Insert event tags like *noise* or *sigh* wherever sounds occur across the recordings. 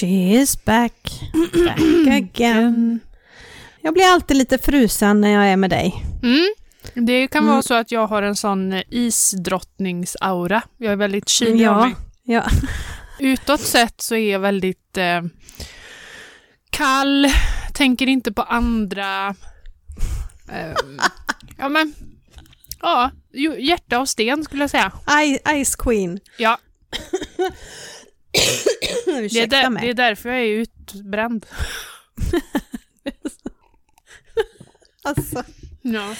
She's back, back *clears throat* again. Jag blir alltid lite frusen när jag är med dig. Mm. Det kan Mm. vara så att jag har en sån isdrottningsaura. Jag är väldigt kylig av Ja, mig. ja. Utåt sett så är jag väldigt eh, kall, tänker inte på andra. Eh, ja men, ja, hjärta av sten skulle jag säga. I- Ice Queen. Ja, *laughs* *coughs* det är, där, mig. det är därför jag är utbränd. *laughs* Alltså, Ja.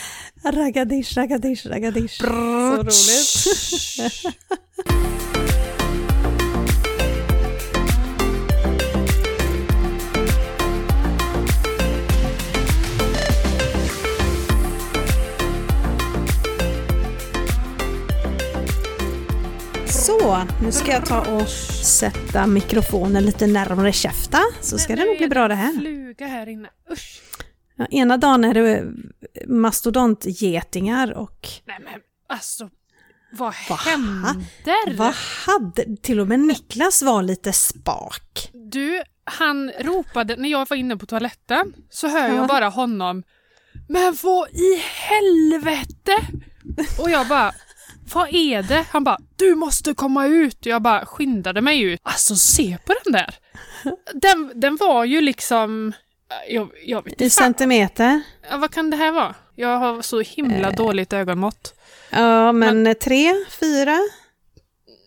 ragadish, ragadish, ragadish. Så roligt. *laughs* Så, nu ska jag ta och sätta mikrofonen lite närmare käften, så ska det nog bli bra det här. Fluga här inne, usch. Ja, ena dagen är det mastodontgetingar och Nej men alltså, vad Va? händer? vad hade... Till och med Niklas var lite spak. Du, han ropade, när jag var inne på toaletten, så hör Ja. jag bara honom Men vad i helvete? Och jag bara, vad är det? Han bara, du måste komma ut. Jag bara skyndade mig ut. Alltså se på den där. Den, den var ju liksom, jag, jag vet I inte fan. centimeter. Ja, vad kan det här vara? Jag har så himla Eh. dåligt ögonmått. Ja, men tre, fyra,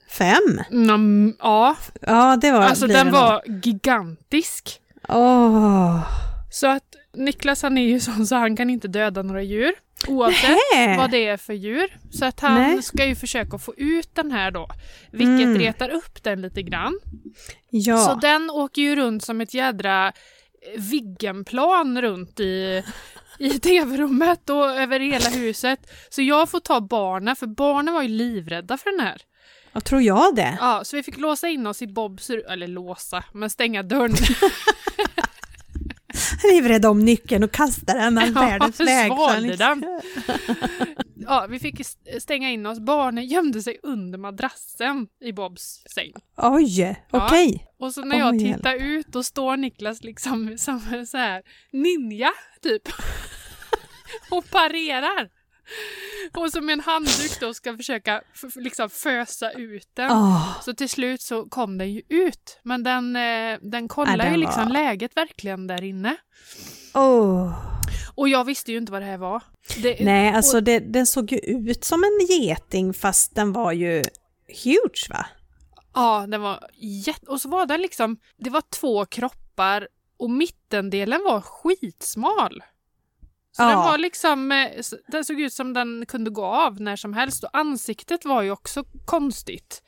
fem. Mm, ja, Ja, det var... alltså den var gigantisk. Åh. Så att Niklas han är ju sån så han kan inte döda några djur. Oavsett Hä? vad det är för djur. Så att han Nej. ska ju försöka få ut den här då. Vilket Mm. retar upp den lite grann. Ja. Så den åker ju runt som ett jädra eh, Viggenplan runt i, i *laughs* tv-rummet och över hela huset. Så jag får ta barnen, för barnen var ju livrädda för den här. Vad tror jag det? Ja, så vi fick låsa in oss i Bobs eller låsa, men stänga dörren. *laughs* *laughs* Livrädd om nyckeln och kastar den all *laughs* Ja, världens väg. svalde den. Ja, vi fick st- stänga in oss. Barnen gömde sig under madrassen i Bobs säng. Oj, Ja. okej. Och så när jag Oj, tittar ut då står Niklas liksom *laughs* som en så här ninja typ. *laughs* och parerar. *laughs* Och som en handduk då ska försöka liksom fösa ut den. Åh, Så till slut så kom den ju ut. Men den, eh, den kollar Ja, den ju liksom var- läget verkligen där inne. åh. Och jag visste ju inte vad det här var. Det, Nej, alltså det, den såg ju ut som en geting fast den var ju huge va? Ja, den var jätte... Och så var den liksom... Det var två kroppar och mittendelen var skitsmal. Så Ja. den var liksom... eh, Den såg ut som den kunde gå av när som helst och ansiktet var ju också konstigt.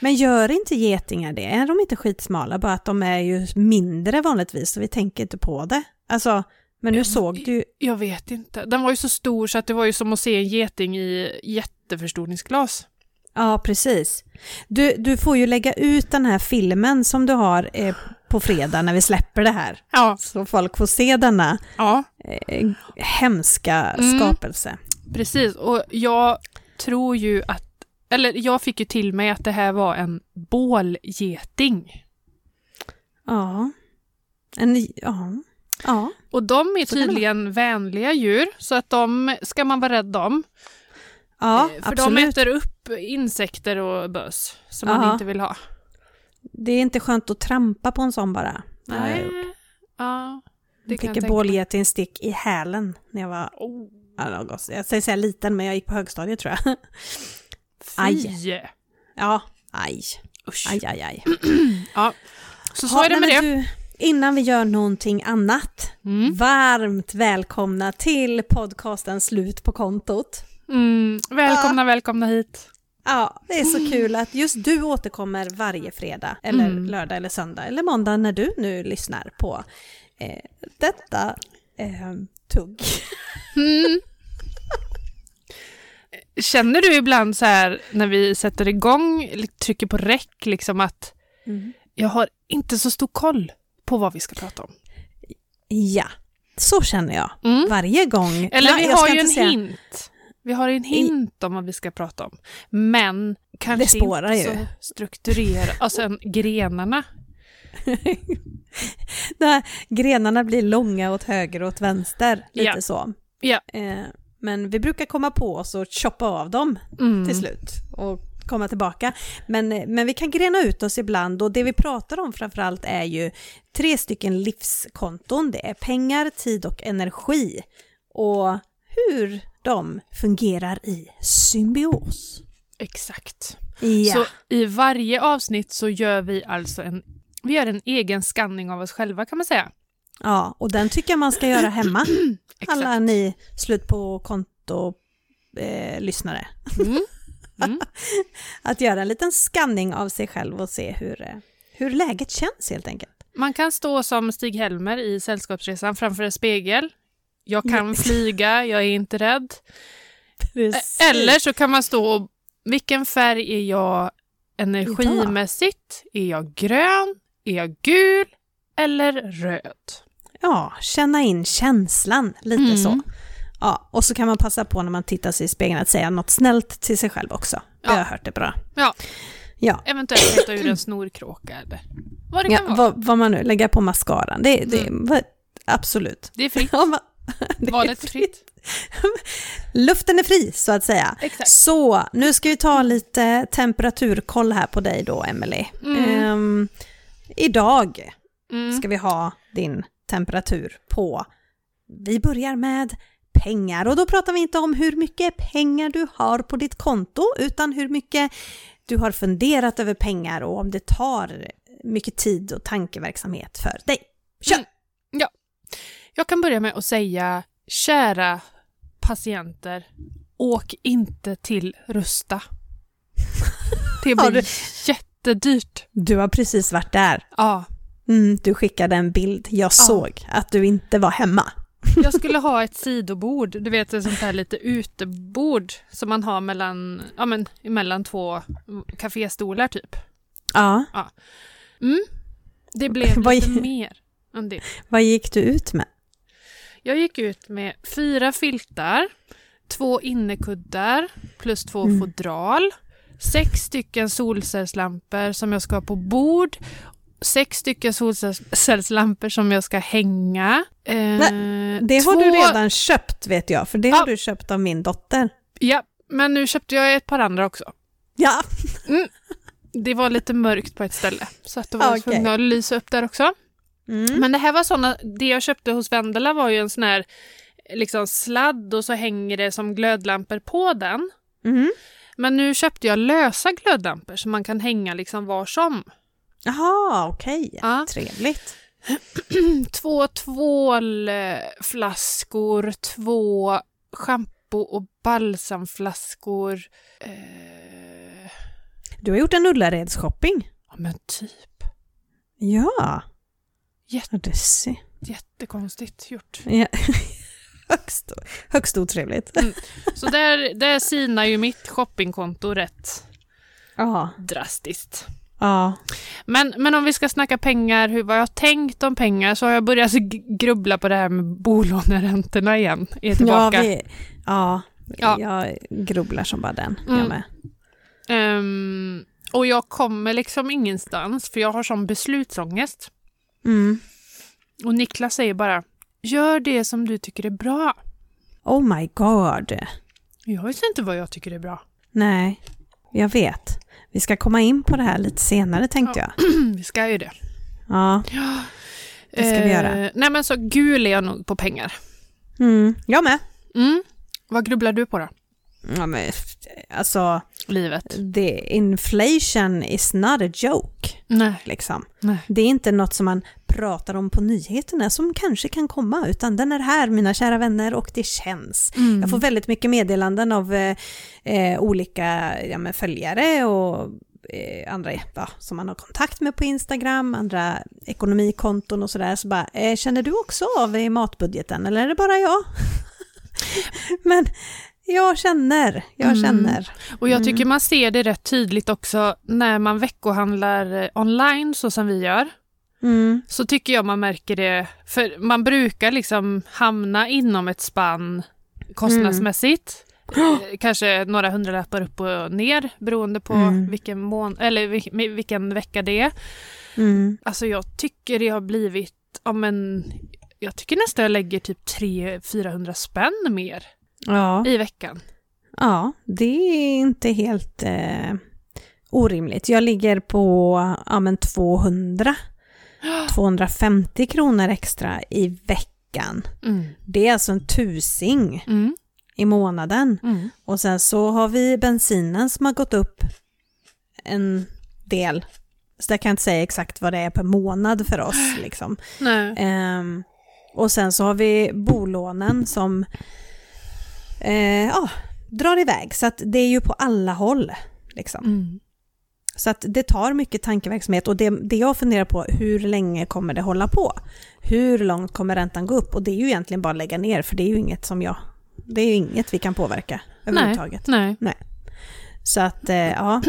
Men gör inte getingar det? Är de inte skitsmala? Bara att de är ju mindre vanligtvis så vi tänker inte på det. Alltså, men nu Eh, såg du ju... Jag vet inte. Den var ju så stor så att det var ju som att se en geting i jätteförstoringsglas. Ja, precis. Du, du får ju lägga ut den här filmen som du har eh, på fredag när vi släpper det här. Ja. Så folk får se denna Ja, eh, hemska Mm. skapelse. precis. Och jag tror ju att... Eller jag fick ju till mig att det här var en bålgeting. Ja. En, ja. Ja. Och de är tydligen vänliga djur, så att de ska man vara rädd om. Ja, Eh, För de absolut. äter upp insekter och bös som man Ja. inte vill ha. Det är inte skönt att trampa på en sån bara. Nej. Ja, det kan fick jag en bålgetingstick i hälen när jag var, Oh, ja, gott. jag säger så här liten men jag gick på högstadiet tror jag. fy! Ja, aj. Usch. Aj, aj, aj. *clears throat* Ja. Så så Ja, är det med det. Du, innan vi gör någonting annat, Mm. varmt välkomna till podcasten Slut på kontot. Mm. Välkomna, välkomna hit. Ja, det är så kul att just du återkommer varje fredag, eller Mm. lördag eller söndag, eller måndag när du nu lyssnar på eh, detta eh, tugg. Mm. *laughs* Känner du ibland så här när vi sätter igång, trycker på räck, liksom att jag har inte så stor koll på vad vi ska prata om? Ja, så känner jag. Mm. Varje gång. Eller Nej, vi har ju en säga- hint. Vi har en hint om vad vi ska prata om. Men kanske inte ju. så strukturerat. Sen grenarna. *laughs* Där grenarna blir långa åt höger och åt vänster, lite Ja. så. Ja. Eh, men vi brukar komma på oss och choppa av dem Mm. till slut och komma tillbaka. Men, men vi kan grena ut oss ibland och det vi pratar om framförallt är ju tre stycken livskonton. Det är pengar, tid och energi. Och hur de fungerar i symbios. Exakt. Ja. Så i varje avsnitt så gör vi alltså en, vi gör en egen skanning av oss själva kan man säga. ja, och den tycker jag man ska göra hemma. *clears throat* Alla ni slut på konto eh, lyssnare. Mm. Mm. *laughs* Att göra en liten skanning av sig själv och se hur, eh, hur läget känns helt enkelt. Man kan stå som Stig-Helmer i Sällskapsresan framför en spegel. Jag kan Ja. flyga, jag är inte rädd. Precis. Eller så kan man stå och, vilken färg är jag energimässigt? Är jag grön? Är jag gul? Eller röd? Ja, känna in känslan, lite Mm. så. Ja, och så kan man passa på när man tittar sig i spegeln att säga något snällt till sig själv också. Det Ja. har jag hört är bra. Ja. Ja, Eventuellt peta ur en snorkråka eller vad det ja kan vara. vad, vad man nu, lägga på mascaran, det, det vad, absolut. Det är fritt. *laughs* Det Valet är fritt. *laughs* Luften är fri, så att säga. Exakt. Så, nu ska vi ta lite temperaturkoll här på dig då, Emily. Mm. Ehm, idag Mm. ska vi ha din temperatur på, vi börjar med pengar. Och då pratar vi inte om hur mycket pengar du har på ditt konto, utan hur mycket du har funderat över pengar och om det tar mycket tid och tankeverksamhet för dig. Kör! Mm. Jag kan börja med att säga, kära patienter, åk inte till Rusta. *laughs* Det blir du- jättedyrt. Du har precis varit där. Ja, Mm, du skickade en bild, jag såg att du inte var hemma. *laughs* jag skulle ha ett sidobord, du vet ett sånt här lite utebord som man har mellan, ja, men, mellan två kaféstolar typ. Ja, Mm. Det blev *laughs* lite mer än det. vad gick du ut med? Jag gick ut med fyra filtar, två innekuddar plus två Mm. fodral, sex stycken solcellslampor som jag ska ha på bord, sex stycken solcellslampor som jag ska hänga. Eh, Det har två- du redan köpt vet jag, för det har Ja. du köpt av min dotter. Ja, men nu köpte jag ett par andra också. Ja, Det var lite mörkt på ett ställe, så att då var jag *laughs* Okej. tvungen att lysa upp där också. Mm. Men det här var såna, det jag köpte hos Vendela var ju en sån här liksom sladd och så hänger det som glödlampor på den. Mm. Men nu köpte jag lösa glödlampor som man kan hänga liksom var som. Jaha, okej. Ja. Trevligt. *clears throat* Två tvålflaskor, två schampo och balsamflaskor. Eh, Du har gjort en Ullareds-shopping. ja men typ. Ja. Jätte- Ja. Jättekonstigt gjort. Ja. *laughs* högst, högst otrevligt. Så där, där sinar ju mitt shoppingkonto rätt Ja. drastiskt. Ja. Men, men om vi ska snacka pengar, hur, vad jag har tänkt om pengar, så har jag börjat grubbla på det här med bolåneräntorna igen. Är Ja, tillbaka. vi, ja, Ja. jag grubblar som bara den. Mm. Jag med. Ehm, och jag kommer liksom ingenstans, för jag har sån beslutsångest. Mm. Och Niklas säger bara, gör det som du tycker är bra. Oh my god. Jag vet inte vad jag tycker är bra. Nej, jag vet. Vi ska komma in på det här lite senare tänkte jag. *clears throat* vi ska ju det. Ja. Det ska vi göra. Eh, Nej men så gul är jag nog på pengar. Mm. Jag med. Mm. Vad grubblar du på då? Ja, men, alltså, Livet? the inflation is not a joke. Nej. Liksom. Nej. Det är inte något som man pratar om på nyheterna som kanske kan komma, utan den är här mina kära vänner och det känns. Mm. Jag får väldigt mycket meddelanden av eh, eh, olika ja, men följare och eh, andra ja, som man har kontakt med på Instagram, andra ekonomikonton och sådär. Så bara, eh, känner du också av i matbudgeten eller är det bara jag? *laughs* men jag känner, jag Mm. känner. Och jag Mm. tycker man ser det rätt tydligt också när man veckohandlar eh, online så som vi gör. Mm. Så tycker jag man märker det, för man brukar liksom hamna inom ett spann kostnadsmässigt. eh, kanske några hundralappar upp och ner beroende på Mm. vilken, mån eller vil- vilken vecka det är. Mm. Alltså jag tycker det har blivit, ja men, jag tycker nästan jag lägger typ 300-400 spänn mer Ja. i veckan. ja, det är inte helt eh, orimligt. Jag ligger på ja, men 200 250 *gasps* kronor extra i veckan. Mm. Det är alltså en tusing Mm. i månaden. Mm. Och sen så har vi bensinen som har gått upp en del. Så jag kan inte säga exakt vad det är per månad för oss. *gasps* Liksom. Ehm, och sen så har vi bolånen som eh, ja, drar iväg. Så att det är ju på alla håll. Liksom. Mm. Så att det tar mycket tankeverksamhet och det, det jag funderar på, hur länge kommer det hålla på? Hur långt kommer räntan gå upp? Och det är ju egentligen bara att lägga ner för det är ju inget som jag, det är ju inget vi kan påverka överhuvudtaget. Nej. Så att eh, ja,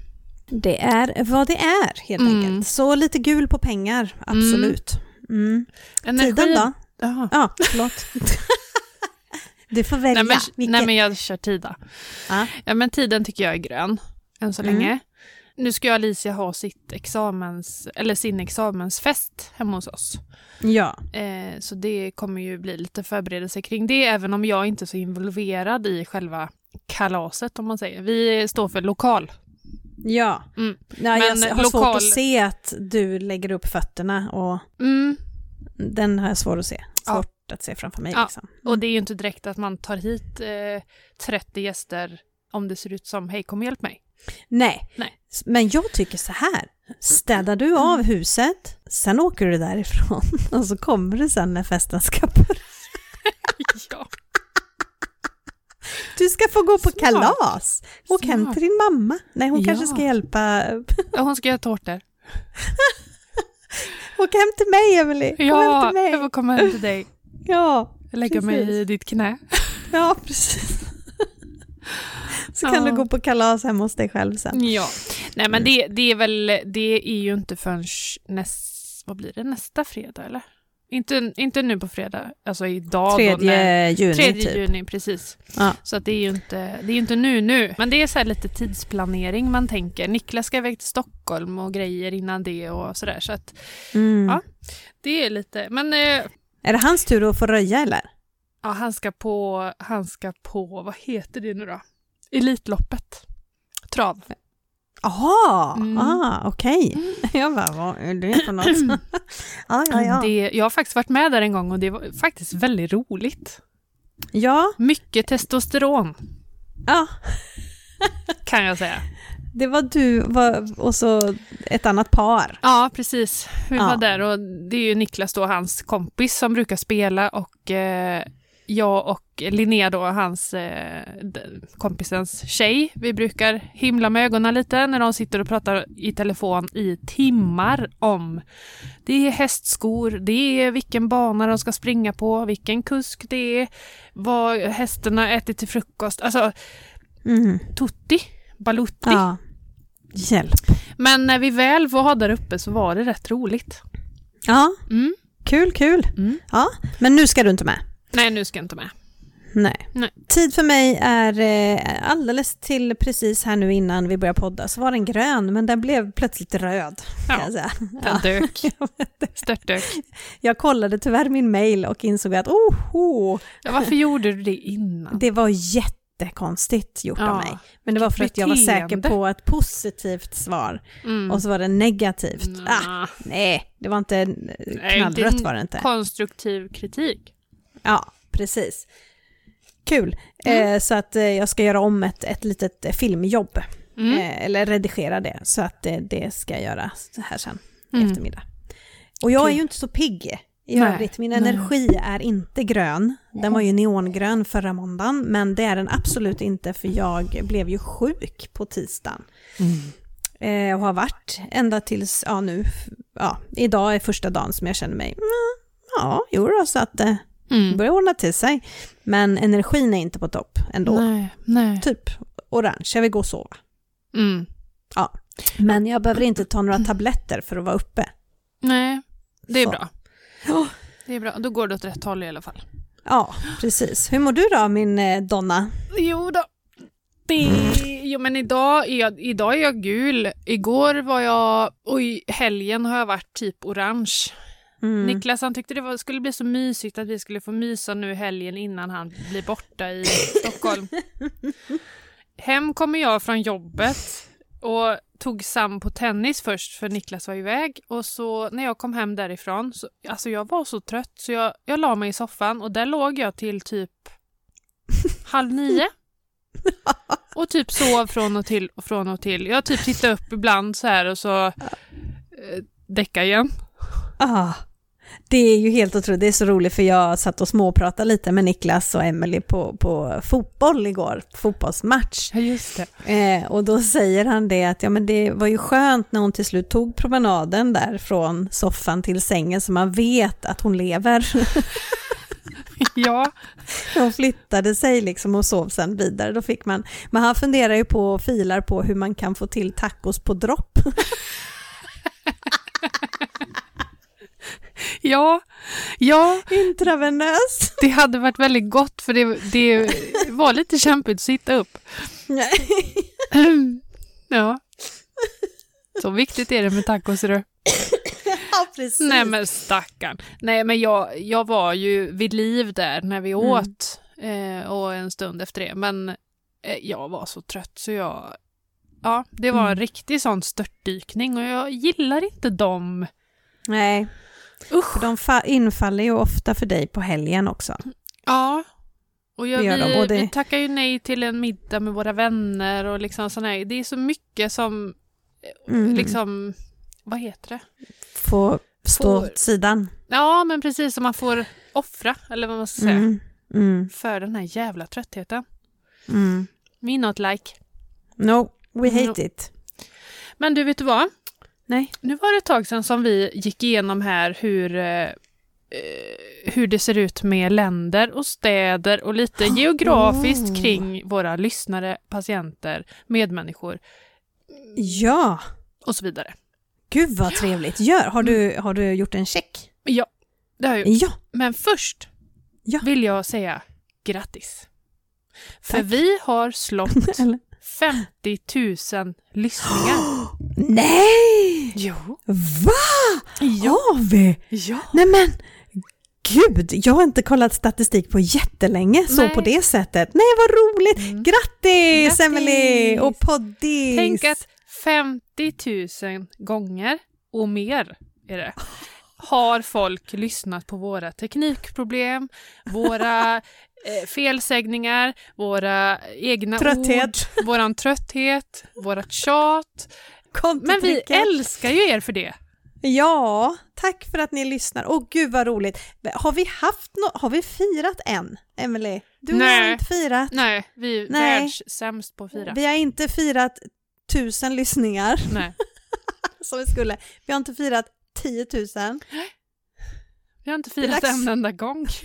*clears throat* det är vad det är helt Mm. enkelt. Så lite gul på pengar, absolut. Mm. Energi... Tiden då? Jaha. Ja, förlåt. *laughs* du får välja. Nej men, Vilken- nej men jag kör Tida. Ja. Ja men tiden tycker jag är grön, än så Mm. länge. Nu ska Alicia ha sitt examens, eller sin examensfest hemma hos oss. ja. Eh, så det kommer ju bli lite förberedelse kring det, även om jag inte är så involverad i själva kalaset om man säger. Vi står för lokal. Ja. Mm. Nej, jag Men har svårt lokal- att se att du lägger upp fötterna och Mm. den har jag svårt att se. Ja. Svårt att se framför mig Ja. liksom. Och det är ju inte direkt att man tar hit eh, 30 gäster om det ser ut som hej kom och hjälp mig. Nej. Nej. Men jag tycker så här. Städar du av huset, sen åker du därifrån *laughs* och så kommer du sen när festen ska börja. *laughs* ja. Du ska få gå på Smart. kalas. Åk hem till din mamma. Nej, hon Ja. kanske ska hjälpa. *laughs* Ja, Hon ska göra tårtor. Åk hem till mig, Emily. Kom hem Ja, till mig. jag får komma hem till dig. Ja, Lägga mig i ditt knä. ja, precis. *laughs* Så kan Ja. du gå på kalas hemma hos dig själv sen. Ja. Nej men det, det är väl, det är ju inte förrän näst, vad blir det, nästa fredag eller? Inte, inte nu på fredag, alltså idag Tredje juni, Tredje typ. juni, precis. Ja. Så att det är ju inte, det är inte nu nu. Men det är så här lite tidsplanering man tänker. Niklas ska iväg till Stockholm och grejer innan det och sådär. Så att Mm. Ja. det är lite, men eh, Är det hans tur att få röja eller? ja, han ska på, han ska på, vad heter det nu då? Elitloppet. Trav. Jaha, Mm. ah, okej. *laughs* Jag bara, vad är det för något? *clears throat* ja, ja, ja. Det, jag har faktiskt varit med där en gång och det var faktiskt väldigt roligt. Ja, Mycket testosteron ja, kan jag säga. Det var du och så ett annat par. Ja, precis. Vi Ja. var där och det är ju Niklas då, hans kompis som brukar spela och eh, jag och Linnea då, hans eh, kompisens tjej. Vi brukar himla med ögonen lite när de sitter och pratar i telefon i timmar om det är hästskor, det är vilken bana de ska springa på, vilken kusk det är, vad hästen har ätit till frukost. Alltså, Mm. tutti, balutti. Ja. Hjälp. Men när vi väl var där uppe så var det rätt roligt. Ja, Mm. kul, kul. Mm. Ja, men nu ska du inte med. Nej, nu ska jag inte med. Nej. Nej. Tid för mig är eh, alldeles till precis här nu innan vi börjar podda så var den grön men den blev plötsligt röd. Ja, jag, säga. Den dök. *laughs* Störtdök. jag kollade tyvärr min mail och insåg att oho, Ja, varför gjorde du det innan? det var jättekonstigt gjort av Ja, mig. Men det var för att jag var säker på ett positivt svar Mm. och så var det negativt. Ah, Nah. nej, det var inte eh, knallrött inte var det inte. Konstruktiv kritik. Ja, precis. Kul. Mm. Eh, så att eh, jag ska göra om ett, ett litet eh, filmjobb. Mm. Eh, eller redigera det. Så att eh, det ska jag göra så här sen i Mm. eftermiddag. Och jag är Kul. ju inte så pigg i Nej, övrigt. Min nej. energi är inte grön. Den var ju neongrön förra måndagen. Men det är den absolut inte för jag blev ju sjuk på tisdagen. Eh, och har varit ända tills, ja nu, ja, idag är första dagen som jag känner mig, mm, ja, jo då, så att eh, det Mm. börjar ordna till sig. Men energin är inte på topp ändå. Nej, nej. Typ orange, jag vill gå och sova. Mm. Men jag behöver inte ta några tabletter för att vara uppe. Nej, det är Så. bra. Ja. Det är bra. Då går det åt rätt håll i alla fall. Ja, precis. Hur mår du då min eh, Donna? Jo då. Det, jo men idag är, jag, idag är jag gul. Igår var jag, och i helgen har jag varit typ orange. Mm. Niklas han tyckte det var, skulle bli så mysigt att vi skulle få mysa nu helgen innan han blir borta i *laughs* Stockholm. Hem kommer jag från jobbet och tog Sam på tennis först för Niklas var iväg och så när jag kom hem därifrån, så, alltså jag var så trött så jag, jag la mig i soffan och där låg jag till typ *laughs* halv nio. Och typ sov från och till och från och till. Jag typ tittade upp ibland så här och så eh, däcka igen. Ah, det är ju helt otroligt, det är så roligt för jag satt och småpratade lite med Niklas och Emily på, på fotboll igår, fotbollsmatch. Ja, just det. Eh, och då säger han det att ja, men det var ju skönt när hon till slut tog promenaden där från soffan till sängen så man vet att hon lever. *laughs* Ja, hon flyttade sig liksom och sov sen vidare. Då fick man, men han funderar ju på och filar på hur man kan få till tacos på dropp. *laughs* *laughs* ja, ja, Intravenös. *laughs* det hade varit väldigt gott för det, det var lite kämpigt att sitta upp. *laughs* Ja. Så viktigt är det med tacos, det. ja, precis. Nej men stackarn. Nej men jag, jag var ju vid liv där när vi Mm. åt eh, och en stund efter det. Men eh, jag var så trött så jag... Ja, det var en Mm. riktig sån störtdykning och jag gillar inte dem. Nej, Usch! för de fa- infaller ju ofta för dig på helgen också. Ja. Och jag, vi, och det- vi tackar ju nej till en middag med våra vänner och liksom sån här. Det är så mycket som Mm. liksom... Vad heter det? Få stå Får- åt sidan. Ja, men precis som man får offra, eller vad man ska säga, Mm. Mm. för den här jävla tröttheten. Mm. Me not like. No, we hate No. it. Men du, vet du vad? Nej. Nu var det ett tag sedan som vi gick igenom här hur, eh, eh, hur det ser ut med länder och städer och lite geografiskt Oh. kring våra lyssnare, patienter, medmänniskor Ja, och så vidare. gud vad trevligt. Gör, har, du, har du gjort en check? Ja, det har jag gjort. Ja. Men först Ja. vill jag säga grattis. För Tack. vi har slått? *laughs* 50 000 lyssningar. *gasps* Nej! Jo. Va? Ja. Har vi? ja. Nej men, gud, jag har inte kollat statistik på jättelänge så Nej. på det sättet. Nej, vad roligt! Mm. Grattis, Grattis! Emily och poddis! Tänk att 50 000 gånger och mer är det *laughs* har folk lyssnat på våra teknikproblem, våra *laughs* eh, felsägningar, våra egna Trötthet. ord, våran trötthet, vårat tjat. Men vi älskar ju er för det. Ja, tack för att ni lyssnar. Åh gud vad roligt. Har vi haft no- har vi firat än, Emily? Du har Nej. inte firat. Nej, vi är Nej. världssämst på att fira. Vi har inte firat tusen lyssningar Nej. *laughs* som vi skulle. Vi har inte firat 10 000. Vi har inte firat en enda gång. *laughs*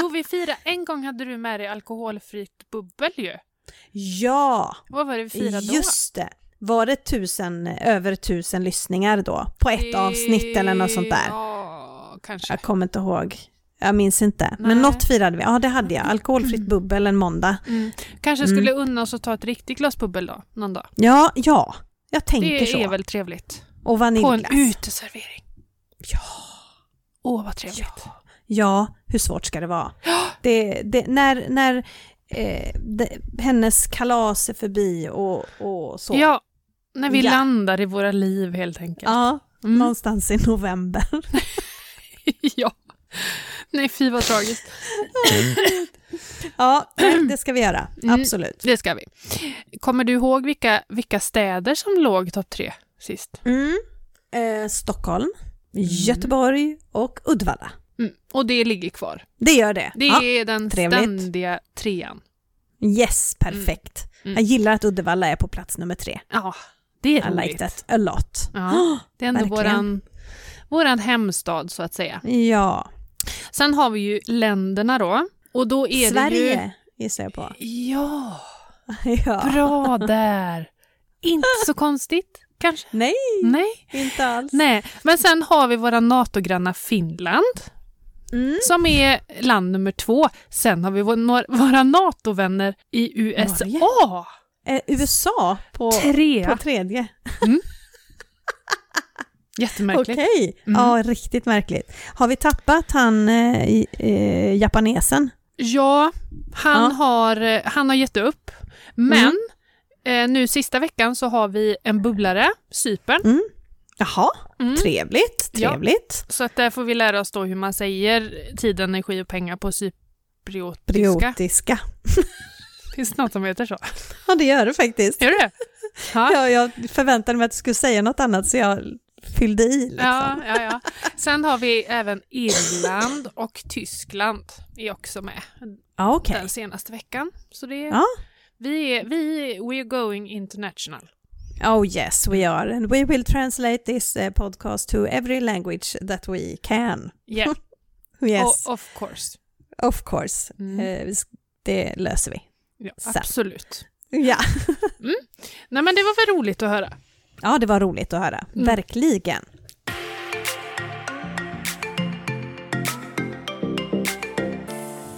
Jo, vi firade. En gång hade du med dig alkoholfritt bubbel ju. Ja, Vad var det vi firade då? just det. Var det tusen, över tusen lyssningar då? På ett avsnitt eller något sånt där? Ja, kanske. Jag kommer inte ihåg. Jag minns inte. Men Nej. något firade vi. Ja, det hade jag. Alkoholfritt bubbel en måndag. Mm. Kanske Mm. skulle unna oss att ta ett riktigt glas bubbel då, någon dag. Ja, ja. Jag tänker Det så. är väl trevligt. Och På en vaniljglass. uteservering. Ja. Åh, vad trevligt. Ja, hur svårt ska det vara? Det, det, när när eh, det, hennes kalas är förbi och, och så. Ja, när vi Ja. landar i våra liv helt enkelt. Ja, Mm. någonstans i november. *laughs* ja. Nej, fy vad tragiskt. ja, nej, *clears throat* det ska vi göra. Mm. Absolut. Det ska vi. Kommer du ihåg vilka, vilka städer som låg topp tre sist? Mm. Eh, Stockholm, Göteborg och Uddevalla. Mm. Och det ligger kvar. Det gör det. Det ja. är den trevligt. ständiga trean. Yes, perfekt. Mm. Jag gillar att Uddevalla är på plats nummer tre. Ja, det är I roligt. like that a lot. Ja, *gasps* det är ändå verkligen. våran, våran hemstad så att säga. Ja, Sen har vi ju länderna då. Och då är det Sverige gissar jag på. ju... Ja, *laughs* Ja. bra där. Inte så konstigt, kanske? Nej, Nej. inte alls. Nej, men sen har vi våra NATO-grannar Finland. Mm. som är land nummer två. Sen har vi vår, våra NATO-vänner i USA. Eh, USA på, Trea. på tredje. *laughs* Jättemärkligt. Okej, Mm. ja riktigt märkligt. Har vi tappat han eh, eh, japanesen? Ja, han, Ja. Har, eh, han har gett upp. Men eh, nu sista veckan så har vi en bubblare, Cypern. Jaha, Mm. trevligt, Ja. trevligt. Så att där får vi lära oss då hur man säger tid, energi och pengar på cypriotiska. Briotiska. *laughs* Finns det något som heter så? Ja, det gör det faktiskt. Gör det? Ja. Ja, jag förväntade mig att du skulle säga något annat så jag fyllde i. Liksom. Ja, ja, ja. Sen har vi även Irland och Tyskland är också med Ja, okej. den senaste veckan. Så det är, Ja. vi, är, vi we're going international. Oh yes, we are. And we will translate this uh, podcast to every language that we can. Yeah, *laughs* Yes, o- of course. of course. Mm. Sk- det löser vi. Ja, Sen. absolut. *laughs* Ja. Nej men det var väl roligt att höra. ja, det var roligt att höra. Mm. Verkligen.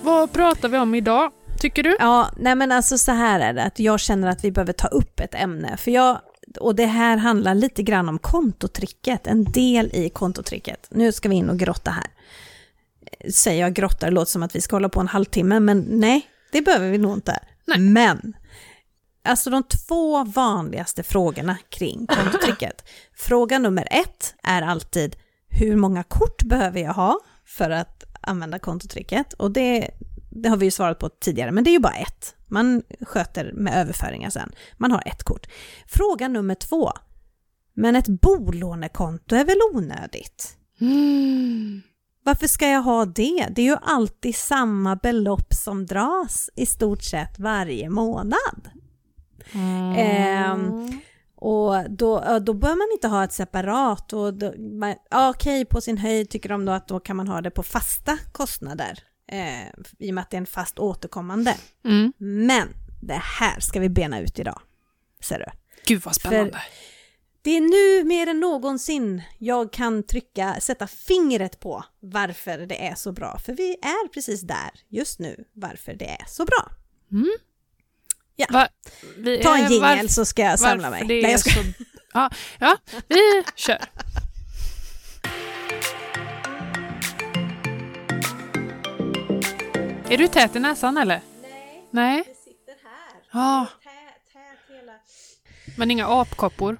Vad pratar vi om idag, tycker du? Ja, nej men alltså så här är det, att jag känner att vi behöver ta upp ett ämne. För jag, och det här handlar lite grann om kontotricket, en del i kontotricket. Nu ska vi in och grotta här. Säger jag grotta, det låter som att vi ska hålla på en halvtimme, men nej, det behöver vi nog inte. Nej. Men, alltså de två vanligaste frågorna kring kontotricket. *laughs* Fråga nummer ett är alltid, hur många kort behöver jag ha för att använda kontotricket? Och det, det har vi ju svarat på tidigare, men det är ju bara ett. Man sköter med överföringar sen. Man har ett kort. Fråga nummer två. Men ett bolånekonto är väl onödigt? Mm. Varför ska jag ha det? Det är ju alltid samma belopp som dras i stort sett varje månad. Ehm, Och då, då bör man inte ha ett separat. Och då, man, ja, okej, på sin höjd tycker de då att då kan man ha det på fasta kostnader. Eh, I och med att det är en fast återkommande. Mm. Men det här ska vi bena ut idag. Ser du? Gud vad spännande. Det är nu mer än någonsin jag kan trycka, sätta fingret på varför det är så bra. För vi är precis där just nu, varför det är så bra. Mm. Ja. Va, Ta en jingel så ska jag samla mig. det Nej, är jag ska... så... ja, ja, vi kör. *laughs* Är du tät i näsan eller? Nej, Nej. det sitter här. Ja, Tät, tät hela... men inga apkoppor.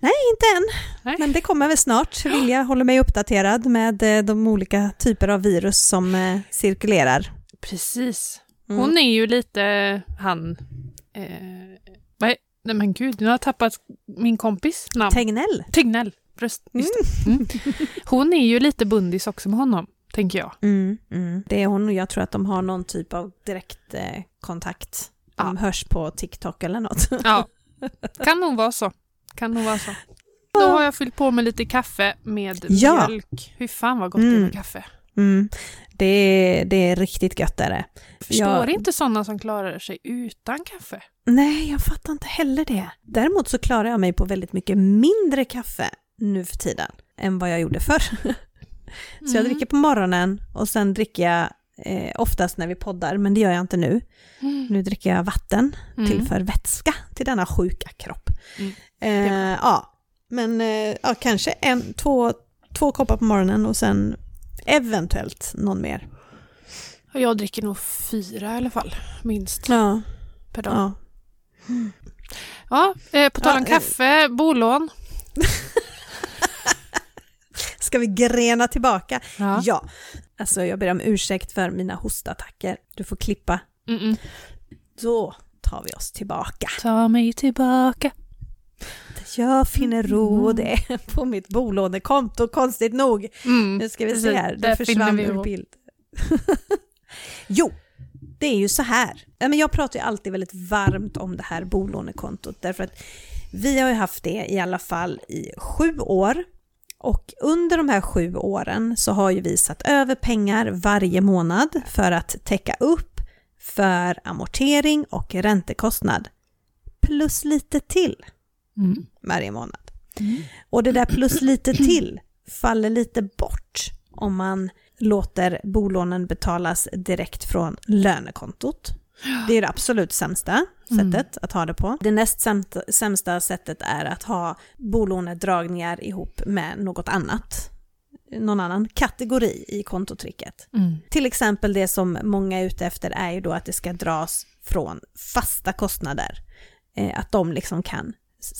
Nej, inte än. Nej. Men det kommer väl snart. Vilja håller mig uppdaterad med eh, de olika typer av virus som eh, cirkulerar. Precis. Mm. Hon är ju lite han... Eh, vad är, nej men gud, nu har jag tappat min kompis namn. Tegnell. Tegnell. Bröst, just det. Mm. Hon är ju lite bundis också med honom, tänker jag. Mm, mm. Det är hon och jag tror att de har någon typ av direkt eh, kontakt. De hörs på TikTok eller något. *laughs* Ja, kan nog vara så. Kan nog vara så. Då har jag fyllt på med lite kaffe med Ja. mjölk. Hur fan vad gott det är Mm. med kaffe. Mm. Det, är, det är riktigt gött är det. Förstår Jag- inte sådana som klarar sig utan kaffe. Nej, jag fattar inte heller det. Däremot så klarar jag mig på väldigt mycket mindre kaffe nu för tiden än vad jag gjorde förr. *laughs* Så jag Mm. dricker på morgonen och sen dricker jag eh, oftast när vi poddar, men det gör jag inte nu. Mm. Nu dricker jag vatten, Mm. tillför vätska till denna sjuka kropp. Mm. Eh, ja, men eh, ja, kanske en, två, två koppar på morgonen och sen eventuellt någon mer. Jag dricker nog fyra i alla fall, minst, Ja, per dag. ja. Ja, eh, på tal om Ja, eh. kaffe, bolån. *laughs* Ska vi grena tillbaka? Ja. Ja. Alltså jag ber om ursäkt för mina hostattacker. Du får klippa. Mm-mm. Då tar vi oss tillbaka. Ta mig tillbaka. Jag finner ro och det på mitt bolånekonto, konstigt nog. Mm. Nu ska vi Precis, se här, det försvann ur bild. *laughs* jo, det är ju så här. Jag pratar ju alltid väldigt varmt om det här bolånekontot därför att vi har ju haft det i alla fall i sju år. Och under de här sju åren så har ju vi satt över pengar varje månad för att täcka upp för amortering och räntekostnad. Plus lite till Mm. varje månad. Och det där plus lite till faller lite bort om man låter bolånen betalas direkt från lönekontot. Det är det absolut sämsta Mm. sättet att ha det på. Det näst sämsta, sämsta sättet är att ha bolånedragningar ihop med något annat. Någon annan kategori i kontotricket. Mm. Till exempel det som många är ute efter är ju då att det ska dras från fasta kostnader. Eh, att de liksom kan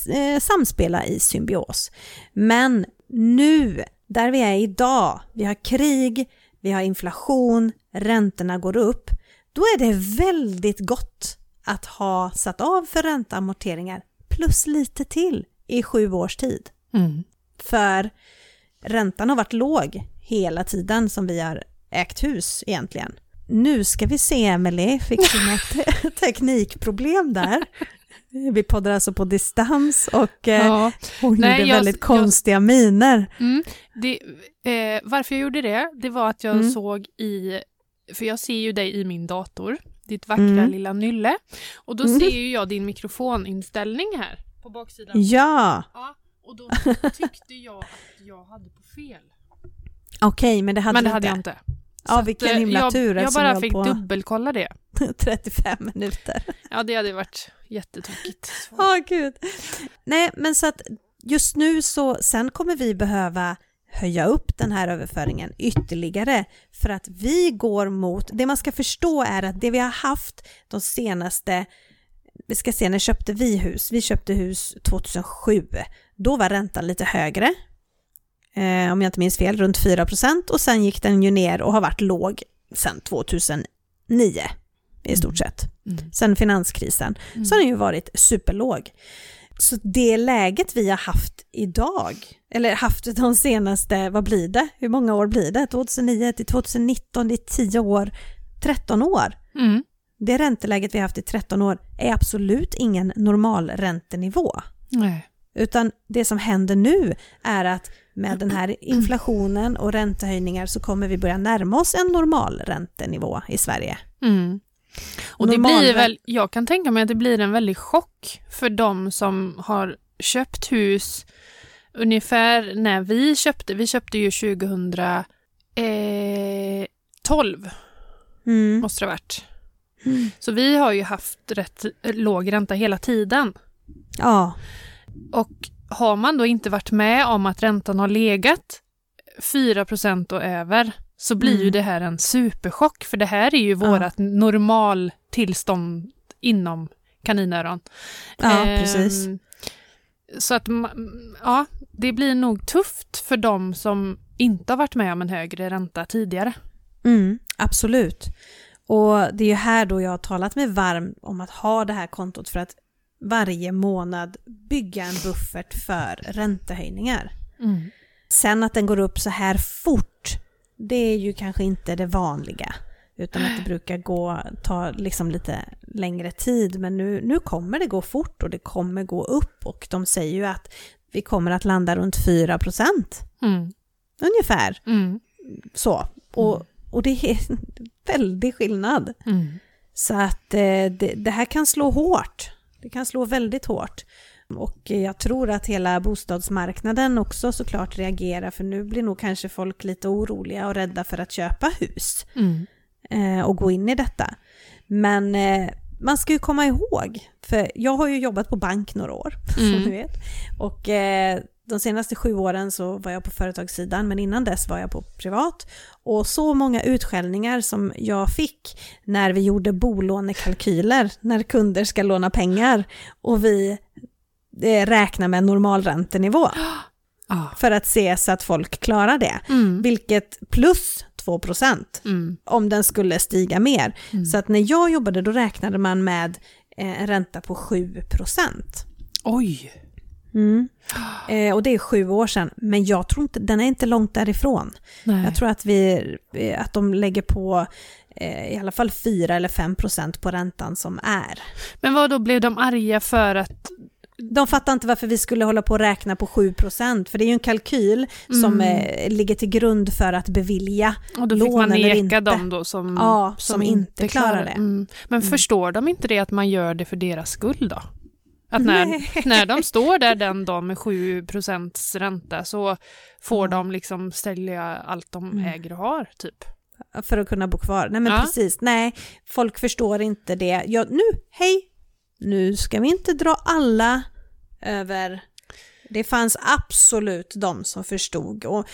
eh, samspela i symbios. Men nu, där vi är idag, vi har krig, vi har inflation, räntorna går upp, då är det väldigt gott att ha satt av för ränteamorteringar plus lite till i sju års tid. Mm. För räntan har varit låg hela tiden som vi har ägt hus egentligen. Nu ska vi se, Emelie, fick du något *laughs* teknikproblem där? Vi poddar alltså på distans och eh, Ja. hon Nej, gjorde jag- väldigt jag- konstiga miner. Mm. Det, eh, varför jag gjorde det, det var att jag Mm. såg i, för jag ser ju dig i min dator, ditt vackra Mm. lilla nylle. Och då Mm. ser ju jag din mikrofoninställning här på baksidan. Ja, Ja, och då tyckte jag att jag hade på fel. okej, men det hade Men det du hade inte. jag inte. Ja, Så att, vilken eh, himla jag, tur Jag bara jag fick på dubbelkolla det. *laughs* 35 minuter. Ja, det hade varit jättetokigt. Åh gud. Nej, men så att just nu så, sen kommer vi behöva höja upp den här överföringen ytterligare för att vi går mot, det man ska förstå är att det vi har haft de senaste, vi ska se när köpte vi hus, vi köpte hus 2007, då var räntan lite högre, eh, om jag inte minns fel, runt 4% och sen gick den ju ner och har varit låg sedan 2009 i stort sett. Mm. sen finanskrisen, så har den ju varit superlåg. Så det läget vi har haft idag, eller haft de senaste, vad blir det? Hur många år blir det? 2009 till 2019, det är 10 år, 13 år. Mm. Det ränteläget vi har haft i 13 år är absolut ingen normal räntenivå. Nej. Utan det som händer nu är att med den här inflationen och räntehöjningar så kommer vi börja närma oss en normal räntenivå i Sverige. Mm. Och det Normal- blir väl, jag kan tänka mig att det blir en väldig chock för de som har köpt hus ungefär när vi köpte. Vi köpte ju 2012 Mm. måste det ha varit. Mm. Så vi har ju haft rätt låg ränta hela tiden. Ja, Och har man då inte varit med om att räntan har legat 4 och över så blir ju Mm. det här en superchock för det här är ju Ja. vårat normaltillstånd inom kaninöron. ja Ehm, precis. Så att ja, det blir nog tufft för de som inte har varit med om en högre ränta tidigare. Mm, absolut. Och det är ju här då jag har talat mig varm om att ha det här kontot för att varje månad bygga en buffert för räntehöjningar. Sen att den går upp så här fort, det är ju kanske inte det vanliga. Utan att det brukar gå, ta liksom lite längre tid. Men nu, nu kommer det gå fort och det kommer gå upp. Och de säger ju att vi kommer att landa runt 4 procent Mm. ungefär. Mm. Så. Och, och det är en väldig skillnad. Mm. Så att eh, det, det här kan slå hårt. Det kan slå väldigt hårt. Och jag tror att hela bostadsmarknaden också såklart reagerar för nu blir nog kanske folk lite oroliga och rädda för att köpa hus Mm. eh, och gå in i detta. Men eh, man ska ju komma ihåg, för jag har ju jobbat på bank några år, *laughs* Mm. som du vet. Och eh, de senaste sju åren så var jag på företagssidan, men innan dess var jag på privat. Och så många utskällningar som jag fick när vi gjorde bolånekalkyler, när kunder ska låna pengar och vi eh, räknar med normalräntenivå Ah. *gasps* för att se så att folk klarar det. Mm. Vilket plus 2 procent Mm. om den skulle stiga mer. Mm. Så att när jag jobbade då räknade man med eh, en ränta på 7 procent. Oj! *gasps* Eh, och det är sju år sedan, men jag tror inte, den är inte långt därifrån. Nej. Jag tror att, vi, eh, att de lägger på eh, i alla fall 4 eller 5 procent på räntan som är. Men vad då blev de arga för att... De fattar inte varför vi skulle hålla på och räkna på 7 procent, för det är ju en kalkyl som Mm. eh, ligger till grund för att bevilja. Och då fick Lån man eller neka inte. dem då som, Ja, som inte klarar det. Mm. Men Mm. förstår de inte det att man gör det för deras skull då? Att när, Nej. *laughs* när de står där *laughs* den dagen med 7% ränta så får de liksom sälja allt de Mm. äger och har, typ. För att kunna bo kvar. Nej men Ja. precis, nej, folk förstår inte det. Ja, nu, hej, nu ska vi inte dra alla över. Det fanns absolut de som förstod och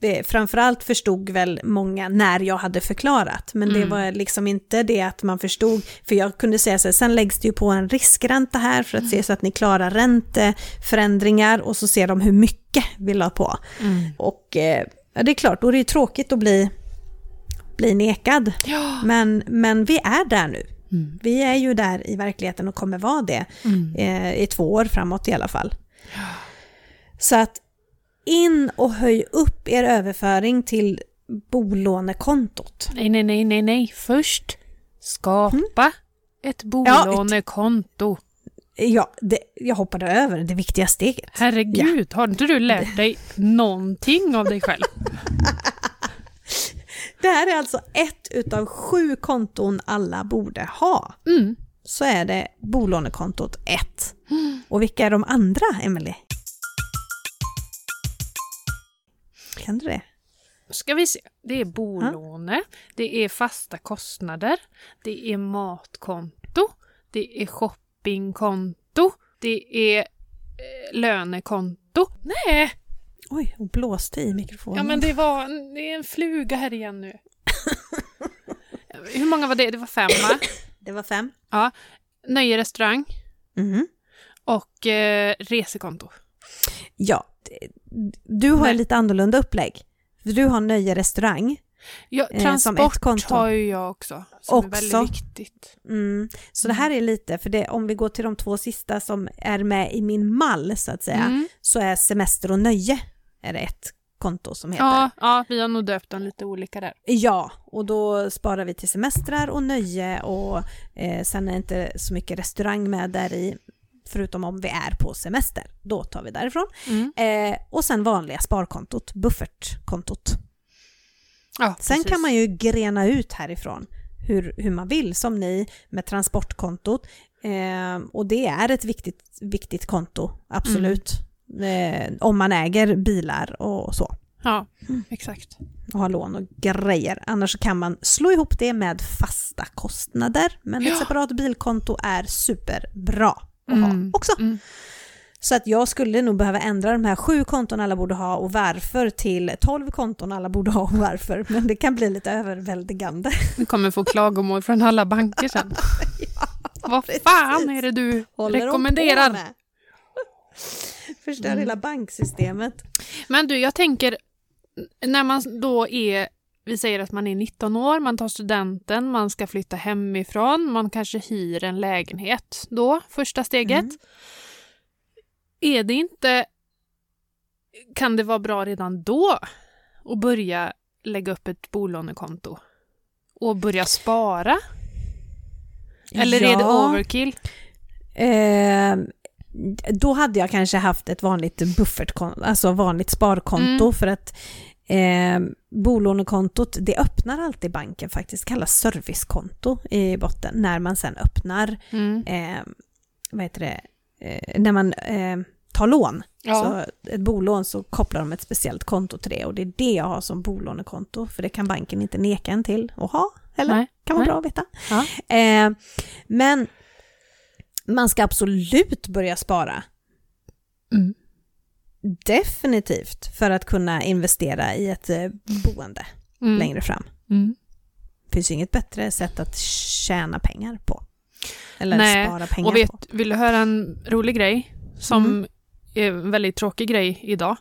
det, framförallt förstod väl många när jag hade förklarat. Men det Mm. var liksom inte det att man förstod, för jag kunde säga så här, sen läggs det ju på en riskränta här för att se så att ni klarar ränteförändringar och så ser de hur mycket vi la på. Och eh, det är klart, då är det ju tråkigt att bli, bli nekad. Ja. Men, men vi är där nu. Mm. Vi är ju där i verkligheten och kommer vara det Mm. eh, i två år framåt i alla fall. Så att in och höj upp er överföring till bolånekontot. Nej, nej, nej, nej, nej. Först skapa Mm. ett bolånekonto. Ja, det, jag hoppade över det viktiga steget. Herregud, har inte du lärt dig någonting av dig själv? *laughs* Det här är alltså ett utav sju konton alla borde ha. Mm. Så är det bolånekontot 1. Och vilka är de andra, Emelie? Kan du det? Ska vi se. Det är bolåne, det är fasta kostnader, det är matkonto, det är shoppingkonto, det är eh, lönekonto. Nej, Oj, och blåste i mikrofonen. ja men det var det är en fluga här igen nu. Hur många var det? Det var fem va? *coughs* Det var fem. Ja. Nöje restaurang Mhm. och eh, resekonto. Ja, du har Nej. lite annorlunda upplägg. Du har Nöje restaurang. Ja, Eh, transport har ju jag också. Som är Också. väldigt viktigt. Mm. Så det här är lite, för det, om vi går till de två sista som är med i min mall så att säga, Mm. så är semester och nöje är det ett konto som heter. Ja, ja, vi har nog döpt dem lite olika där. Ja, och då sparar vi till semestrar och nöje och eh, sen är det inte så mycket restaurang med där i, förutom om vi är på semester. Då tar vi därifrån. Mm. Eh, och sen vanliga sparkontot, buffertkontot. Ja, Sen precis. kan man ju grena ut härifrån hur, hur man vill, som ni med transportkontot. Eh, och det är ett viktigt, viktigt konto, absolut. Eh, om man äger bilar och så. Ja, Mm. exakt. och ha lån och grejer. Annars kan man slå ihop det med fasta kostnader. Men ett Ja. separat bilkonto är superbra att Mm. ha också. Mm. Så att jag skulle nog behöva ändra de här sju konton alla borde ha och varför till tolv konton alla borde ha och varför. Men det kan bli lite överväldigande. *laughs* Du kommer få klagomål från alla banker sen. *laughs* Vad precis. fan är det du Håller rekommenderar? Förstör Mm. hela banksystemet. Men du, jag tänker när man då är, vi säger att man är 19 år, man tar studenten, man ska flytta hemifrån, man kanske hyr en lägenhet då, första steget. Mm. Är det inte, kan det vara bra redan då att börja lägga upp ett bolånekonto? Och börja spara? Eller är det Ja. overkill? Eh, då hade jag kanske haft ett vanligt buffertkonto, alltså vanligt sparkonto Mm. för att eh, bolånekontot, det öppnar alltid banken faktiskt, kallas servicekonto i botten, när man sen öppnar, Mm. eh, vad heter det, eh, när man eh, tar lån. Ja. Så ett bolån så kopplar de ett speciellt konto till det och det är det jag har som bolånekonto, för det kan banken inte neka en till att ha, eller? Nej. Kan vara Nej. bra att veta. Ja. Eh, men man ska absolut börja spara. Mm. Definitivt för att kunna investera i ett eh, boende Mm. längre fram. Mm. Det finns ju inget bättre sätt att tjäna pengar på. Eller Nej, spara pengar Och vet, på. vill du höra en rolig grej? Som Mm. är en väldigt tråkig grej idag.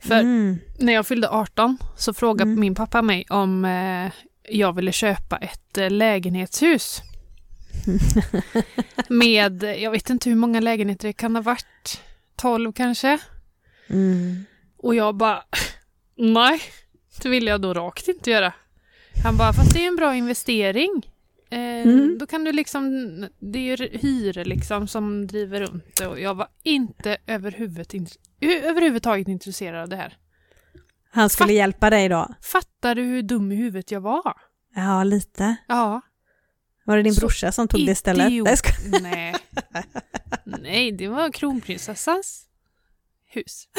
För Mm. när jag fyllde 18 så frågade Mm. min pappa mig om eh, jag ville köpa ett eh, lägenhetshus. *laughs* Med, jag vet inte hur många lägenheter det kan ha varit, 12 kanske. Mm. Och jag bara, *laughs* nej, det vill jag då rakt inte göra. Han bara, fast det är en bra investering. Eh, Mm. Då kan du liksom, det är ju hyror liksom som driver runt det och jag var inte överhuvud, int- överhuvudtaget intresserad av det här. Han skulle Fa- hjälpa dig då? Fattar du hur dum i huvudet jag var? Ja, lite. Ja. Var det din Så brorsa som tog det istället? idiot. Nej, skojar. Nej. Nej, det var kronprinsessans hus. *laughs*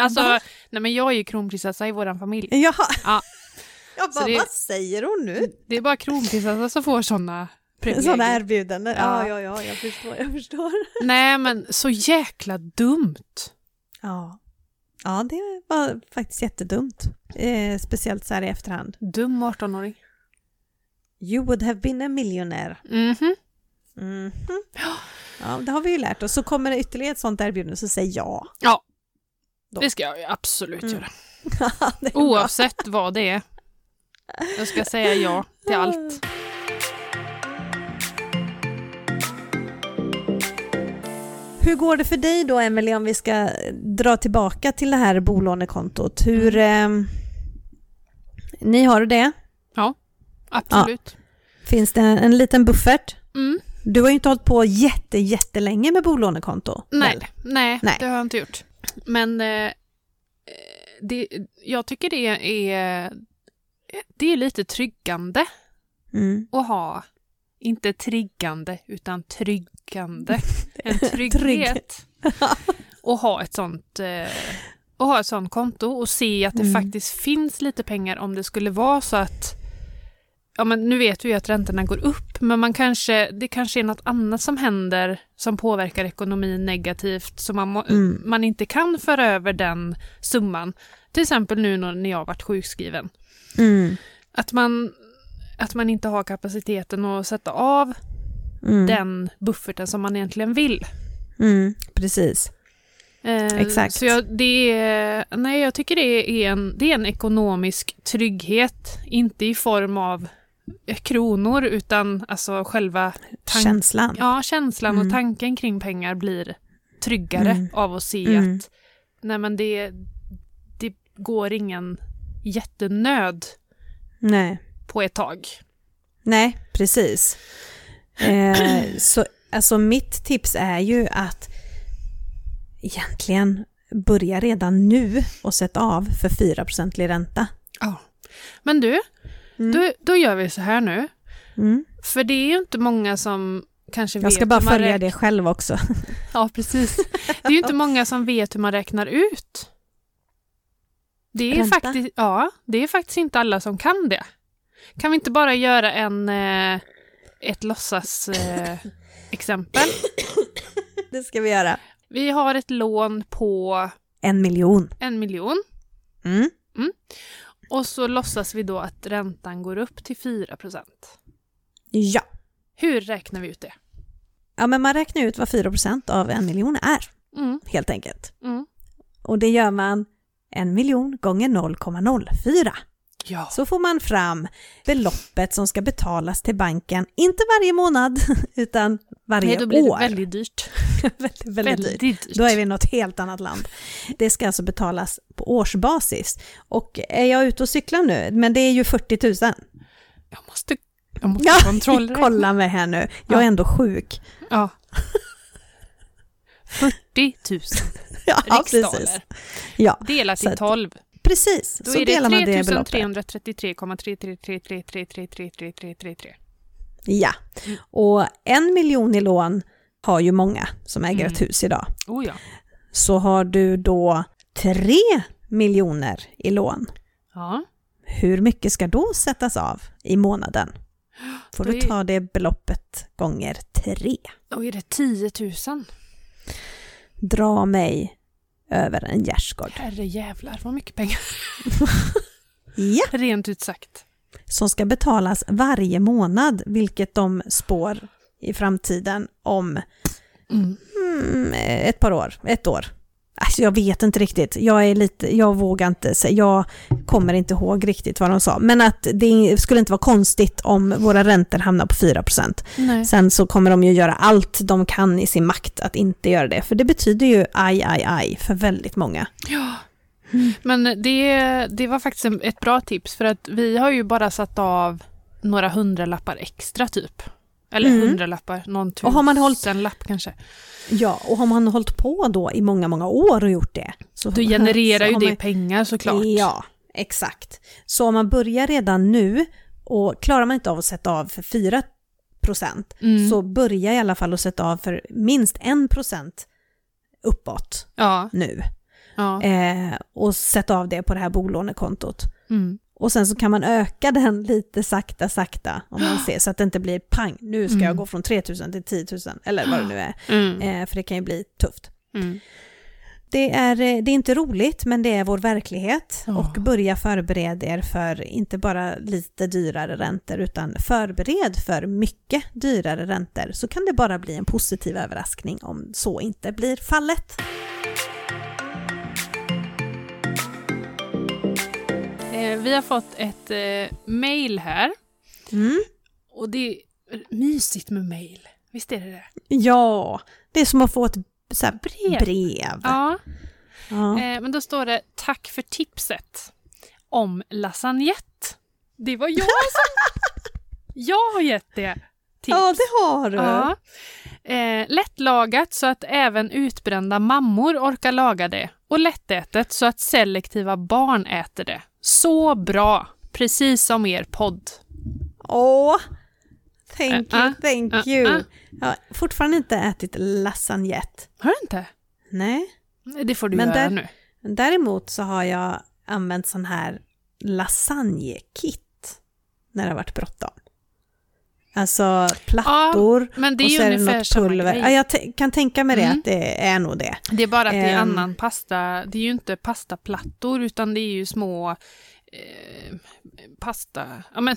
Alltså, Va? nej men jag är ju kronprinsessa i våran familj. Jaha. Ja. *laughs* Jag bara, det- vad säger hon nu? Det är bara kronprinsessa som får sådana. Sådana erbjudanden. Ja, Ja. ja, ja, jag förstår, jag förstår. *laughs* Nej, men så jäkla dumt. Ja. Ja, det var faktiskt jättedumt. Eh, speciellt så här i efterhand. Dum 18-åring. You would have been a millionaire. Mhm. Mhm. Ja, det har vi ju lärt oss. Så kommer det ytterligare ett sånt erbjudande så säg ja. Ja, Då. det ska jag absolut Mm. göra. *laughs* Oavsett vad det är. Jag ska säga ja till allt. Hur går det för dig då, Emelie, om vi ska dra tillbaka till det här bolånekontot? Hur... Eh, ni har det? Absolut. Finns det en liten buffert? Mm. Du har ju inte hållit på jätte, jättelänge med bolånekonto. Nej, nej, Nej. det har jag inte gjort. Men eh, det, jag tycker det är, det är lite tryggande Mm. att ha, inte triggande, utan tryggande. *laughs* En Trygg. trygghet. och ha ett sånt eh, och ha ett sånt konto och se att det Mm. faktiskt finns lite pengar om det skulle vara så att Ja men nu vet vi ju att räntorna går upp men man kanske, det kanske är något annat som händer som påverkar ekonomin negativt så man, må, Mm. man inte kan föra över den summan. Till exempel nu när jag varit sjukskriven. Mm. Att man, att man inte har kapaciteten att sätta av Mm. den bufferten som man egentligen vill. Mm. Precis. Eh, Exakt. Så jag, det är, nej, jag tycker det är, en, det är en ekonomisk trygghet, inte i form av kronor utan alltså själva Känslan. ja, känslan Mm. och tanken kring pengar blir tryggare Mm. av att se Mm. att nej, men det, det går ingen jättenöd Nej. på ett tag. Nej, precis. Eh, *clears throat* så alltså mitt tips är ju att egentligen börja redan nu och sätta av för 4% ränta. Ja. Men du, Mm. då, då gör vi så här nu. Mm. För det är ju inte många som kanske vet Jag ska bara hur man följa det själv också. *laughs* Ja, precis. Det är ju inte många som vet hur man räknar ut. Det är, Ränta? faktiskt, ja, det är faktiskt inte alla som kan det. Kan vi inte bara göra en, eh, ett låtsas eh, exempel? *coughs* Det ska vi göra. Vi har ett lån på En miljon. en miljon Mm. Och så låtsas vi då att räntan går upp till 4 Ja. Hur räknar vi ut det? Ja, men man räknar ut vad 4% av en miljon är, Mm, helt enkelt. mm. Och det gör man en miljon gånger 0,04. Ja. Så får man fram beloppet som ska betalas till banken, inte varje månad, *laughs* utan varje Nej, då blir år. det väldigt dyrt. *laughs* väldigt, väldigt dyrt. dyrt. Då är vi i något helt annat land. Det ska alltså betalas på årsbasis. Och är jag ute och cyklar nu, men det är ju 40 000. Jag måste, jag måste *laughs* Ja, kontrollräkna. kolla mig här nu. Jag är Ja. ändå sjuk. Ja. 40 000 Ja, precis. riksdaler. Ja, Delat i att- 12. Precis. Då så är delar man det beloppet. 33333333333333. Ja, Mm. och en miljon i lån har ju många som äger ett Mm. hus idag. Oh ja. Så har du då tre miljoner i lån. Ja. Hur mycket ska då sättas av i månaden? Får Då du är- ta det beloppet gånger tre. Då är det 10 000. Dra mig över en gärdsgård. Herre jävlar vad mycket pengar. *laughs* Ja, Rent ut sagt. som ska betalas varje månad, vilket de spår i framtiden om Mm. mm, ett par år, ett år. Alltså jag vet inte riktigt, jag är lite, jag vågar inte säga, jag kommer inte ihåg riktigt vad de sa, men att det skulle inte vara konstigt om våra räntor hamnar på 4%. Nej. Sen så kommer de ju göra allt de kan i sin makt att inte göra det, för det betyder ju aj, aj, aj för väldigt många. Ja. Men det, det var faktiskt ett bra tips för att vi har ju bara satt av några hundralappar extra typ. Eller Mm. hundralappar, någon Och har man hållit- tusenlapp kanske. Ja, och har man hållit på då i många, många år och gjort det, så Då genererar så ju det man- pengar såklart. Ja, exakt. Så om man börjar redan nu och klarar man inte av att sätta av för 4 procent, Mm. så börja i alla fall att sätta av för minst en procent uppåt Ja. nu. ja. Eh, och sätta av det på det här bolånekontot. Mm. Och sen så kan man öka den lite sakta, sakta om man *gasps* ser så att det inte blir pang, nu ska jag Mm. gå från 3000 till 10 000 eller vad det nu är. *gasps* Mm. Eh, för det kan ju bli tufft. Mm. Det är, eh, det är inte roligt men det är vår verklighet Ja. och börja förbereda er för inte bara lite dyrare räntor utan förbered för mycket dyrare räntor så kan det bara bli en positiv överraskning om så inte blir fallet. Eh, vi har fått ett eh, mail här. Mm. Och det är mysigt med mail. Visst är det det? Ja, det är som att få ett så här Brev. brev. Ja. Ja. Eh, men då står det tack för tipset om lasagnette. Det var jag som... *laughs* jag har gett det tips. ja, det har du. Ja. Eh, lättlagat så att även utbrända mammor orkar laga det. Och lättätet så att selektiva barn äter det. Så bra! Precis som er podd. Åh, thank Uh, you, uh, thank uh, you. uh. Jag har fortfarande inte ätit lasagnette. Har du inte? Nej, Det får du Men göra där- nu. däremot så har jag använt sån här lasagnekit när det har varit bråttom. Alltså plattor det och så är det något pulver. Ja, jag t- kan tänka mig det, Mm. att det är nog det. Det är bara att det är Ehm. annan pasta. Det är ju inte pastaplattor utan det är ju små eh, pasta... Ja men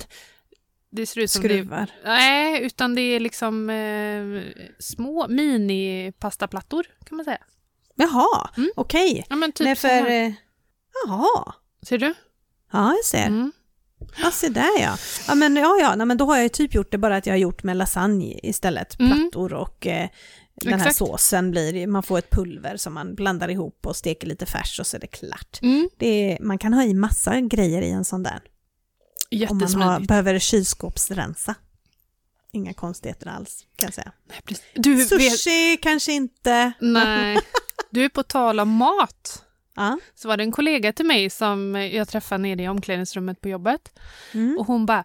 det ser ut som det Skruvar. Nej, utan det är liksom eh, små mini-pastaplattor kan man säga. Jaha, Mm. okej. Ja men typ Nej, för... eh, Jaha, Ser du? ja jag ser. Mm. Ja, se där ja. Ja, men, ja, ja nej, men då har jag ju typ gjort det bara att jag har gjort med lasagne istället. Mm. Plattor och eh, den här Exakt. såsen blir, man får ett pulver som man blandar ihop och steker lite färs och så är det klart. Mm. Det är, man kan ha i massa grejer i en sån där. Om man har, Jättesmidigt. behöver kylskåpsrensa. Inga konstigheter alls kan jag säga. Nej. Du vet... Sushi kanske inte. Nej. *laughs* Du är på tal om mat. Ja. Så var det en kollega till mig som jag träffade nere i omklädningsrummet på jobbet. Mm. Och hon bara,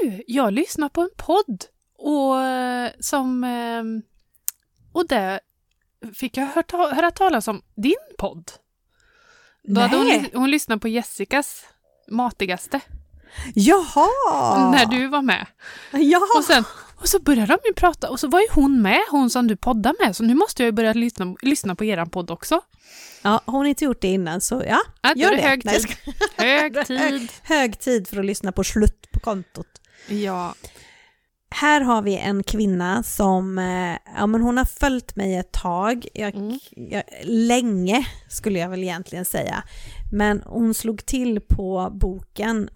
du, jag lyssnar på en podd och eh, som... eh, Och där fick jag hört, höra talas om din podd. Då hade hon, hon lyssnat på Jessicas Matigaste Jaha! när du var med. Jaha! Och, sen, och så började de ju prata och så var ju hon med, hon som du poddar med, så nu måste jag ju börja lyssna, lyssna på eran podd också. Ja, har hon inte gjort det innan så ja, Ja, gör det det. hög tid. *laughs* Hög tid. hög tid för att lyssna på slut på kontot. Ja. Här har vi en kvinna som, eh, ja men hon har följt mig ett tag, jag, Mm. jag, länge skulle jag väl egentligen säga. Men hon slog till på boken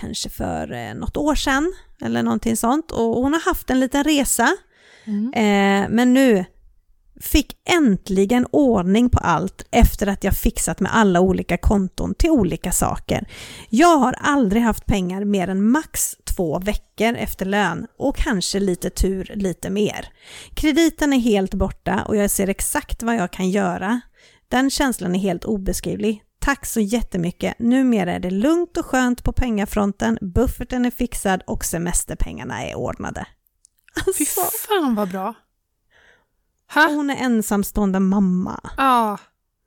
kanske för eh, något år sedan eller någonting sånt och hon har haft en liten resa Mm. Eh, men nu fick äntligen ordning på allt efter att jag fixat med alla olika konton till olika saker. Jag har aldrig haft pengar mer än max två veckor efter lön och kanske lite tur lite mer. Krediten är helt borta och jag ser exakt vad jag kan göra. Den känslan är helt obeskrivlig. Tack så jättemycket. Numera är det lugnt och skönt på pengafronten, bufferten är fixad och semesterpengarna är ordnade. Fy Alltså. fan vad bra. Ha? hon är ensamstående mamma. Ja.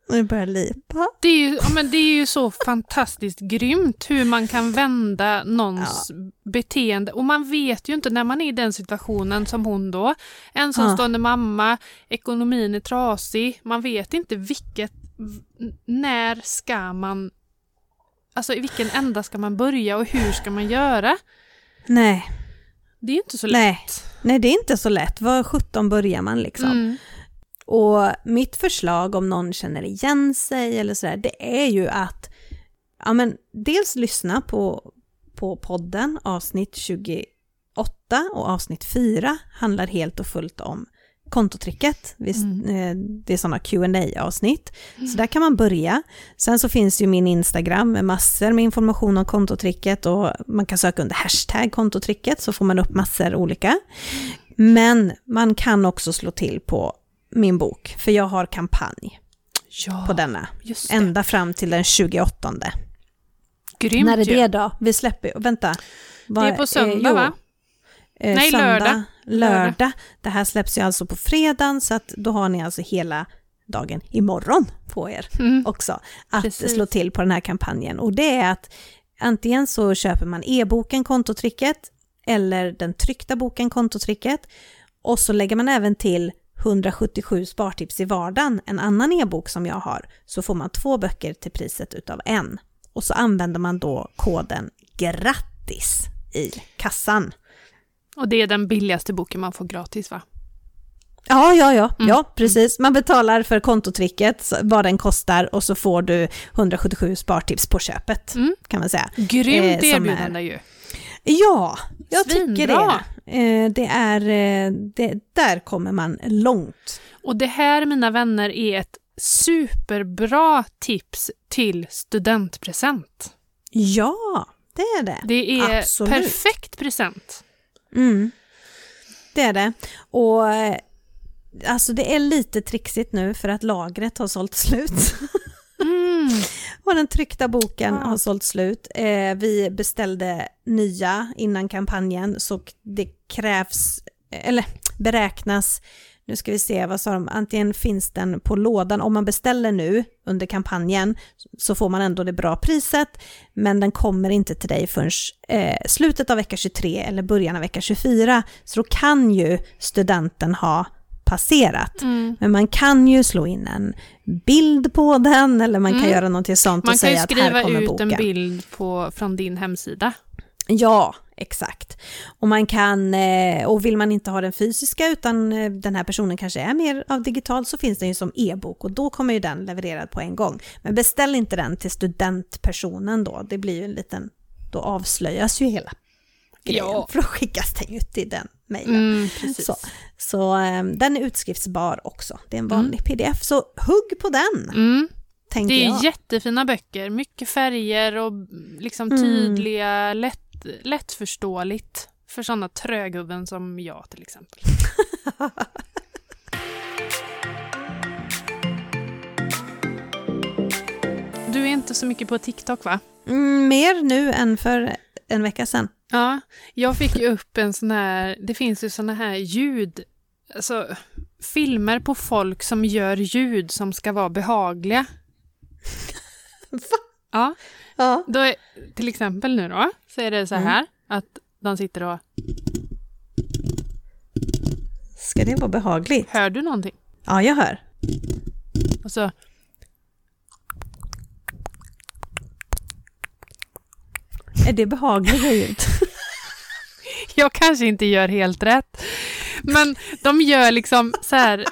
Det börjar lipa. Det är, ju, ja, men det är ju så fantastiskt grymt hur man kan vända någons beteende. Och man vet ju inte när man är i den situationen som hon då. Ensamstående mamma, ekonomin är trasig. Man vet inte vilket, när ska man, alltså i vilken ända ska man börja och hur ska man göra? Nej, Det är inte så lätt. nej. Nej, det är inte så lätt. Var 17 börjar man liksom? Mm. Och mitt förslag om någon känner igen sig eller sådär, det är ju att ja, men dels lyssna på, på podden, avsnitt 28 och avsnitt 4 handlar helt och fullt om kontotricket. Vi, eh, Det är sådana qa avsnitt Så där kan man börja. Sen så finns ju min Instagram med massor med information om kontotricket och man kan söka under hashtag kontotricket så får man upp massor olika. Men man kan också slå till på min bok, för jag har kampanj Ja, på denna. Ända fram till den 28. Grymt När är ju. det då? Vi släpper, vänta. Det är på söndag jo. va? eh, Nej, söndag, lördag. Lördag. Det här släpps ju alltså på fredagen så att då har ni alltså hela dagen imorgon på er Mm. också att Precis. slå till på den här kampanjen. Och det är att antingen så köper man e-boken Kontotricket eller den tryckta boken Kontotricket och så lägger man även till 177 spartips i vardagen, en annan e-bok som jag har, så får man två böcker till priset utav en. Och så använder man då koden GRATTIS i kassan. Och det är den billigaste boken man får gratis va? Ja, ja, ja, Mm. ja, precis. Man betalar för kontotricket, vad den kostar och så får du 177 spartips på köpet, Mm. kan man säga. Grymt Eh, erbjudande ju. Ja, jag tycker Svinbra. det. Eh, det är, eh, det, där kommer man långt. Och det här mina vänner är ett superbra tips till studentpresent. Ja, det är det. Det är Absolut. perfekt present. Mm. Det är det. Och eh, alltså det är lite trixigt nu för att lagret har sålt slut. Mm. *laughs* Och den tryckta boken Ja. har sålt slut. Eh, vi beställde nya innan kampanjen så det krävs, eller beräknas, nu ska vi se vad sa de, antingen finns den på lådan, om man beställer nu under kampanjen så får man ändå det bra priset, men den kommer inte till dig förrän eh, slutet av vecka 23 eller början av vecka 24, så då kan ju studenten ha passerat. Mm. Men man kan ju slå in en bild på den eller man kan Mm. göra någonting sånt Man och kan ju säga att här skriva kommer ut boken. en bild på, från din hemsida. Ja, exakt. Och man kan, eh, och vill man inte ha den fysiska utan eh, den här personen kanske är mer av digital så finns den ju som e-bok och då kommer ju den levererad på en gång. Men beställ inte den till studentpersonen då, det blir ju en liten, då avslöjas ju hela grejen. Ja. För då skickas den ju till den mejlen. Mm. Så, så eh, den är utskriftsbar också, det är en vanlig pdf, så hugg på den, Mm. Det är jag. jättefina böcker, mycket färger och liksom Mm. tydliga, lätt, lättförståeligt för sådana tröghuvuden som jag till exempel. Du är inte så mycket på TikTok va? Mm, mer nu än för en vecka sedan. Ja, jag fick ju upp en sån här, det finns ju såna här ljud, alltså filmer på folk som gör ljud som ska vara behagliga. *laughs* Va? Ja, Ja. då är, till exempel nu då, så är det så här Mm. att de sitter och, Ska det vara behagligt? hör du någonting? Ja, jag hör. Och så, Är det behagliga ljud? *laughs* jag kanske inte gör helt rätt, men de gör liksom så här,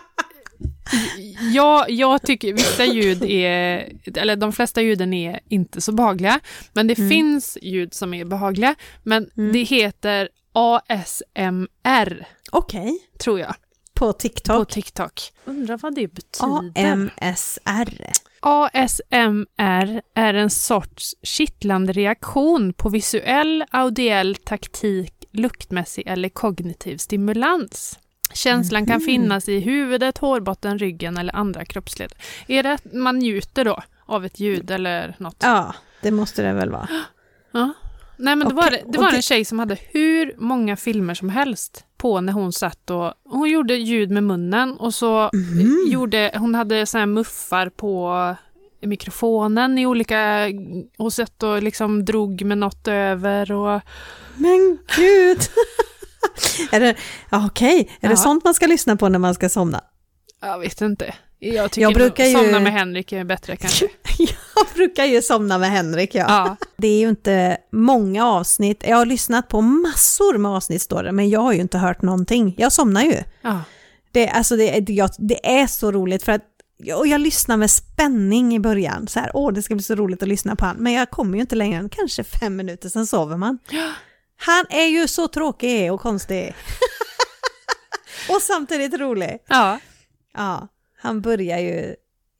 jag, jag tycker vissa ljud är, eller de flesta ljuden är inte så behagliga, men det Mm. finns ljud som är behagliga, men Mm. det heter ASMR, Okej. tror jag, På på TikTok. TikTok. Undrar vad det betyder? AMSR. ASMR är en sorts kittlande reaktion på visuell, audiell, taktik, luktmässig eller kognitiv stimulans. Känslan kan Mhm. finnas i huvudet, hårbotten, ryggen eller andra kroppsled. Är det att man njuter då av ett ljud eller något? Ja, det måste det väl vara. *gasps* Ja. Nej men det var, det var en tjej som hade hur många filmer som helst på när hon satt och hon gjorde ljud med munnen och så Mhm. gjorde, hon hade så muffar på mikrofonen i olika, och satt och liksom drog med något över och Men gud! *laughs* *laughs* är det, ja, okej, är det Ja. sånt man ska lyssna på när man ska somna? jag vet inte. Jag tycker Jag brukar ju- Somna med Henrik är bättre kanske. *laughs* Jag brukar ju somna med Henrik, ja. Ja. Det är ju inte många avsnitt. Jag har lyssnat på massor med avsnitt står det, men jag har ju inte hört någonting. Jag somnar ju. ja. Det, alltså det, jag, det är så roligt för att och jag lyssnar med spänning i början. Så här, åh, det ska bli så roligt att lyssna på han. Men jag kommer ju inte längre än kanske fem minuter, sen sover man. Han är ju så tråkig och konstig. *laughs* och samtidigt rolig. ja. Ja, han börjar ju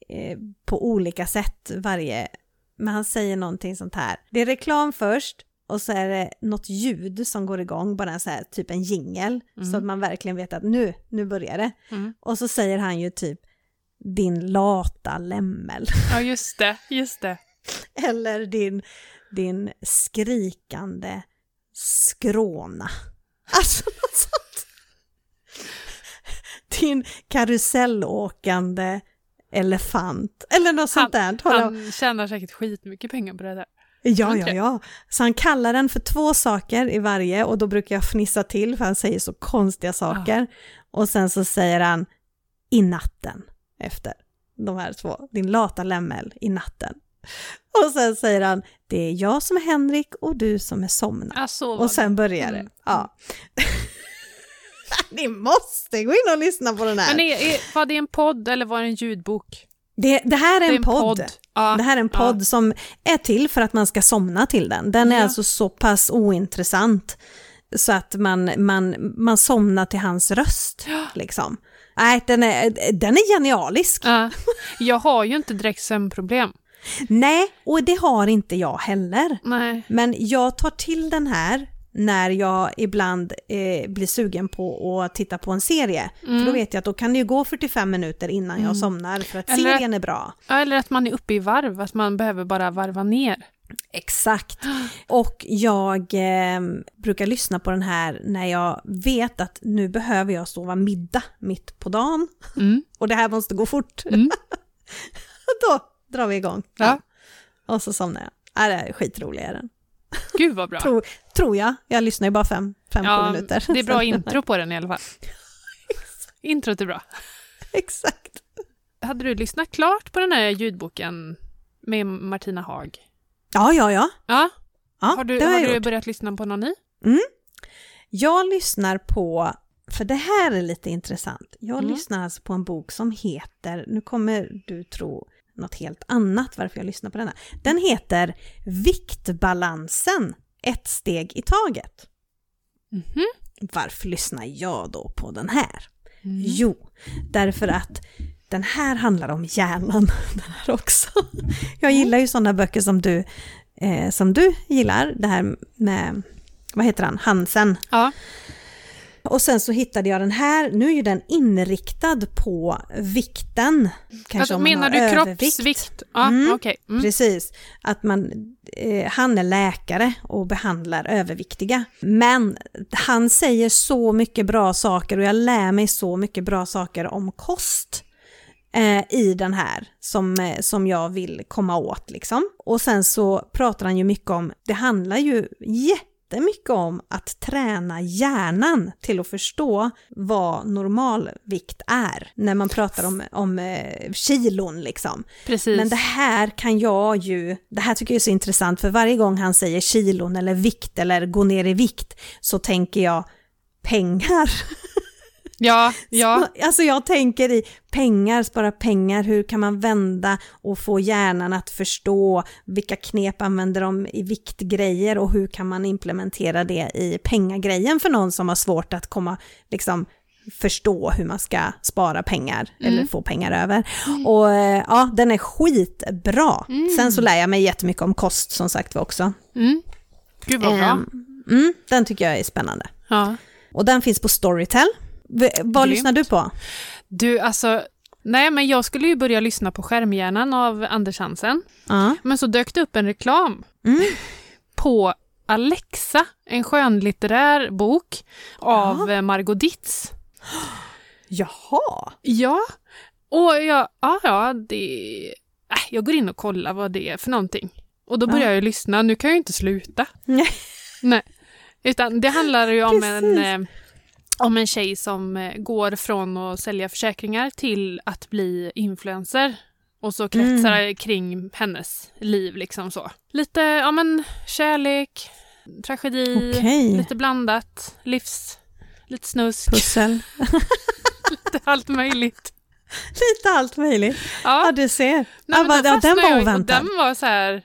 eh, på olika sätt varje... Men han säger någonting sånt här. Det är reklam först och så är det något ljud som går igång, bara så här, typ en jingel. Så att man verkligen vet att nu, nu börjar det. Mm. Och så säger han ju typ din lata lämmel. ja, just det, just det. *laughs* Eller din, din skrikande skråna. Alltså *laughs* något sånt. Din karusellåkande elefant. Eller något sånt där. Han tjänar säkert skitmycket pengar på det där. Ja, Han ja, ja. Så han kallar den för två saker i varje och då brukar jag fnissa till för han säger så konstiga saker. Och sen så säger han i natten efter de här två, din lata lämmel i natten. Och sen säger han det är jag som är Henrik och du som är somnad. Alltså, Och sen börjar det. Mm. Ja. *laughs* Ni måste gå in och lyssna på den här. Men är, är, var det en podd eller var det en ljudbok? det, det här är Det en podd. Ja. Det här är en podd som är till för att man ska somna till den. Den är Ja. alltså så pass ointressant så att man, man, man somnar till hans röst. Liksom. Nej, den är, den är genialisk. Ja. *laughs* Jag har ju inte direkt sömnproblem. Nej, och det har inte jag heller. Nej. Men jag tar till den här när jag ibland eh, blir sugen på att titta på en serie. För då vet jag att då kan det ju gå 45 minuter innan jag somnar för att Eller- serien är bra. Eller att man är uppe i varv, att man behöver bara varva ner. Exakt. *gasps* Och jag eh, brukar lyssna på den här när jag vet att nu behöver jag sova middag mitt på dagen Mm. och det här måste gå fort. Mm. *laughs* Då drar vi igång. Ja. Och så somnar jag. Ja, det är skitrolig är den. Gud vad bra. *laughs* Tror, tror jag. Jag lyssnar ju bara fem, fem Ja, minuter. det är bra *laughs* intro på den i alla fall. *laughs* Introt är bra. Exakt. Hade du lyssnat klart på den här ljudboken med Martina Haag? Ja, ja, ja. Ja, ja har du, har du börjat lyssna på någon ny? Jag lyssnar på, för det här är lite intressant, jag Mm. lyssnar alltså på en bok som heter, nu kommer du tro något helt annat varför jag lyssnar på denna. Den heter Viktbalansen, ett steg i taget. Mhm. Varför lyssnar jag då på den här? Mm. Jo, därför att den här handlar om hjärnan, *laughs* den här också. Jag gillar ju sådana böcker som du, eh, som du gillar, det här med, vad heter han, Hansen. Ja, Och sen så hittade jag den här, nu är ju den inriktad på vikten. Kanske alltså, om man menar har du övervikt. kroppsvikt? Ja, Mm. okej. Mm. Precis, att man, eh, han är läkare och behandlar överviktiga. Men han säger så mycket bra saker och jag lär mig så mycket bra saker om kost eh, i den här som, eh, som jag vill komma åt liksom. Och sen så pratar han ju mycket om, det handlar ju jättemycket om att träna hjärnan till att förstå vad normalvikt är när man pratar om, om eh, kilon liksom. Precis. Men det här kan jag ju, det här tycker jag är så intressant för varje gång han säger kilon eller vikt eller gå ner i vikt så tänker jag pengar. *laughs* Ja, *laughs* ja. Alltså jag tänker i pengar, spara pengar, hur kan man vända och få hjärnan att förstå vilka knep använder de i viktgrejer och hur kan man implementera det i pengagrejen för någon som har svårt att komma, liksom förstå hur man ska spara pengar eller få pengar över. Och eh, ja, den är skitbra. Sen så lär jag mig jättemycket om kost som sagt var också. Mm. Gud vad bra. Ehm, Mm, den tycker jag är spännande. Ja. Och den finns på Storytel. V- vad Grymt. lyssnar du på? Du, alltså, nej men jag skulle ju börja lyssna på Skärmhjärnan av Anders Hansen. Ja. Men så dök det upp en reklam Mm. på Alexa, en skönlitterär bok av eh, Margot Ditz. Jaha. Ja, och jag, ja, ja, det... Äh, jag går in och kollar vad det är för någonting. Och då börjar Ja. jag lyssna, nu kan jag ju inte sluta. Nej. Nej. Utan det handlar ju om en, Precis. eh, om en tjej som eh, går från att sälja försäkringar till att bli influencer. Och så kretsar Mm. kring hennes liv liksom så. Lite, ja men kärlek, tragedi, Okej. lite blandat, livs, lite snusk, Pussel. *laughs* lite allt möjligt. Lite allt möjligt. Ja, Ja, du ser. nej, ja, men vad- där ja, den var oväntad. Den var så här,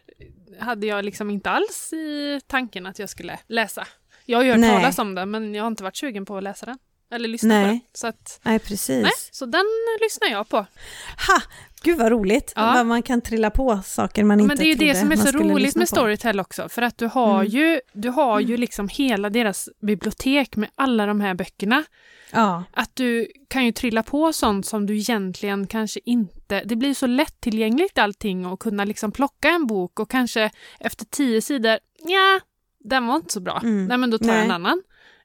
hade jag liksom inte alls i tanken att jag skulle läsa. Jag har ju hört Nej. talas om den men jag har inte varit sugen på att läsa den. Eller lyssna på Nej. den. Så, att, Nej, precis. nej, så den lyssnar jag på. Ha! Gud vad roligt. Ja. Man kan trilla på saker man inte Men det är ju trodde det som är så roligt med på. Storytel också. För att du har Mm. ju, du har ju liksom hela deras bibliotek med alla de här böckerna. Ja, Att du kan ju trilla på sånt som du egentligen kanske inte... Det blir så lättillgängligt allting och kunna liksom plocka en bok och kanske efter tio sidor, ja, den var inte så bra. Mm. Nej men då tar jag en Nej. annan.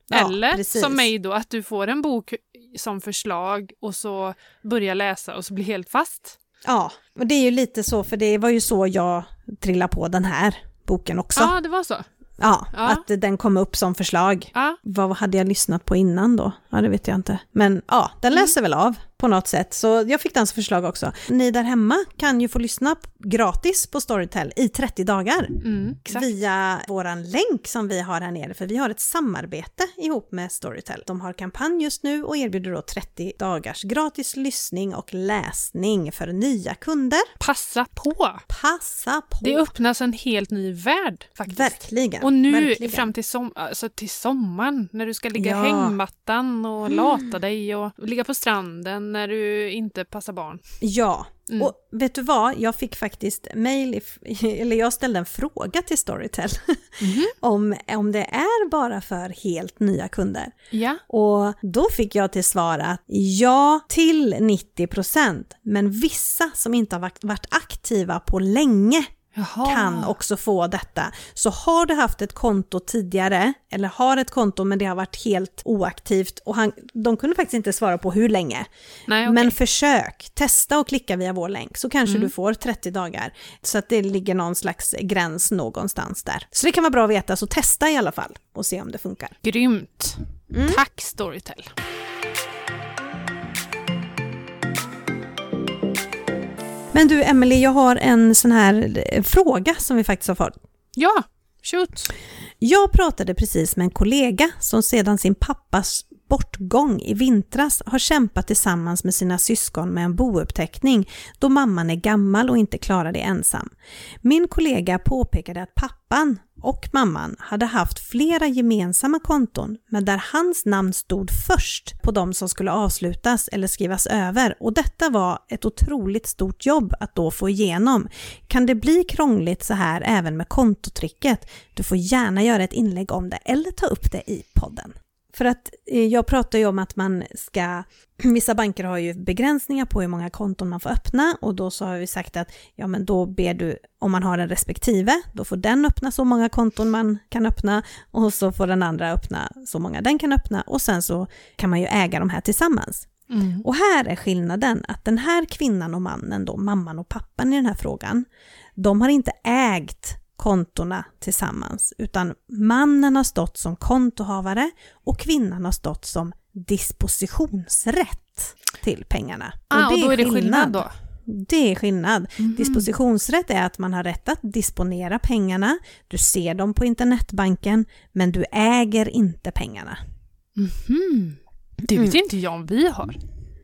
Ja, Eller precis. som mig då, att du får en bok som förslag och så börjar läsa och så blir helt fast. Ja, och det är ju lite så, för det var ju så jag trillade på den här boken också. Ja, det var så. Ja, Ja. att den kom upp som förslag. Ja, Vad hade jag lyssnat på innan då? Ja, det vet jag inte. Men ja, den Mm. läser väl av på något sätt. Så jag fick den som förslag också. Ni där hemma kan ju få lyssna gratis på Storytel i 30 dagar. mm. Via våran länk som vi har här nere, för vi har ett samarbete ihop med Storytel. De har kampanj just nu och erbjuder då 30 dagars gratis lyssning och läsning för nya kunder. Passa på! Passa på! Det öppnas en helt ny värld faktiskt. Verkligen. Och nu verkligen. fram till, som, alltså till sommaren när du ska ligga i Ja. hängmattan och lata dig och ligga på stranden när du inte passar barn. Ja, Mm. och vet du vad? Jag fick faktiskt mail, *laughs* eller jag ställde en fråga till Storytel Mhm. *laughs* om, om det är bara för helt nya kunder. Ja. Och då fick jag till svar att ja, till 90%, men vissa som inte har varit aktiva på länge Jaha. kan också få detta. Så har du haft ett konto tidigare, eller har ett konto men det har varit helt oaktivt och han, de kunde faktiskt inte svara på hur länge. Nej, okej. Men försök, testa och klicka via vår länk så kanske Mm. du får 30 dagar. Så att det ligger någon slags gräns någonstans där. Så det kan vara bra att veta, så testa i alla fall och se om det funkar. Grymt. Mm. Tack Storytel. Men du Emelie, jag har en sån här eh, fråga som vi faktiskt har fått. Ja, shoot. Jag pratade precis med en kollega som sedan sin pappas bortgång i vintras har kämpat tillsammans med sina syskon med en bouppteckning då mamman är gammal och inte klarar det ensam. Min kollega påpekade att pappan och mamman hade haft flera gemensamma konton men där hans namn stod först på de som skulle avslutas eller skrivas över och detta var ett otroligt stort jobb att då få igenom. Kan det bli krångligt så här även med kontotricket? Du får gärna göra ett inlägg om det eller ta upp det i podden. För att eh, jag pratar ju om att man ska, *clears throat* vissa banker har ju begränsningar på hur många konton man får öppna och då så har vi sagt att ja men då ber du, om man har en respektive, då får den öppna så många konton man kan öppna och så får den andra öppna så många den kan öppna och sen så kan man ju äga de här tillsammans. Mm. Och här är skillnaden att den här kvinnan och mannen då, mamman och pappan i den här frågan, de har inte ägt kontona tillsammans, utan mannen har stått som kontohavare och kvinnan har stått som dispositionsrätt till pengarna. Ah, och då är det skillnad då? Det är skillnad. Mhm. Dispositionsrätt är att man har rätt att disponera pengarna, du ser dem på internetbanken, men du äger inte pengarna. Mhm. Det vet inte jag om vi har.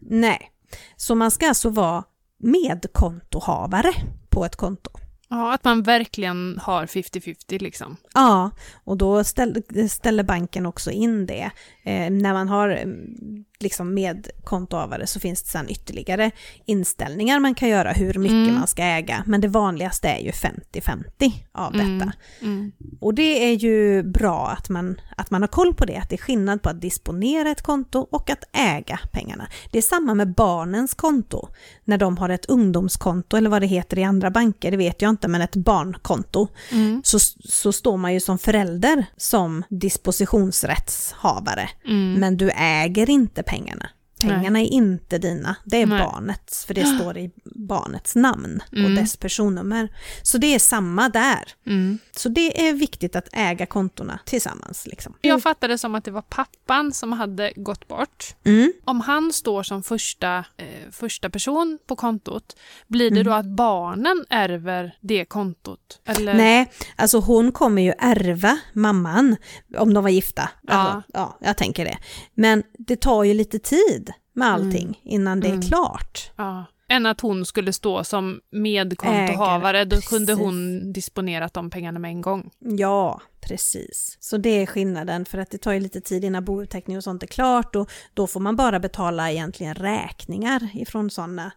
Nej, så man ska alltså vara medkontohavare på ett konto. Ja, att man verkligen har 50-50 liksom. Ja, och då ställer banken också in det. Eh, när man har mm, liksom medkontohavare så finns det sedan ytterligare inställningar man kan göra hur mycket Mm. man ska äga. Men det vanligaste är ju 50-50 av Mm. detta. Mm. Och det är ju bra att man, att man har koll på det, att det är skillnad på att disponera ett konto och att äga pengarna. Det är samma med barnens konto. När de har ett ungdomskonto eller vad det heter i andra banker, det vet jag inte, men ett barnkonto. Mm. Så, så står man ju som förälder som dispositionsrättshavare. Mm. Men du äger inte pengarna. Pengarna är inte dina, det är Nej. barnets, för det står i barnets namn och Mm. dess personnummer. Så det är samma där. Mm. Så det är viktigt att äga kontona tillsammans. Liksom. Jag fattade som att det var pappan som hade gått bort. Mm. Om han står som första, eh, första person på kontot, blir det Mm. då att barnen ärver det kontot? Eller? Nej, alltså hon kommer ju ärva mamman om de var gifta. Alltså, Ja. ja, jag tänker det. Men det tar ju lite tid med allting innan det är Mm. klart. Ja. Än att hon skulle stå som medkontohavare, då Ägare, kunde precis. hon disponerat de pengarna med en gång. Ja, precis. Så det är skillnaden för att det tar ju lite tid innan bouppteckning och sånt är klart och då får man bara betala egentligen räkningar ifrån sådana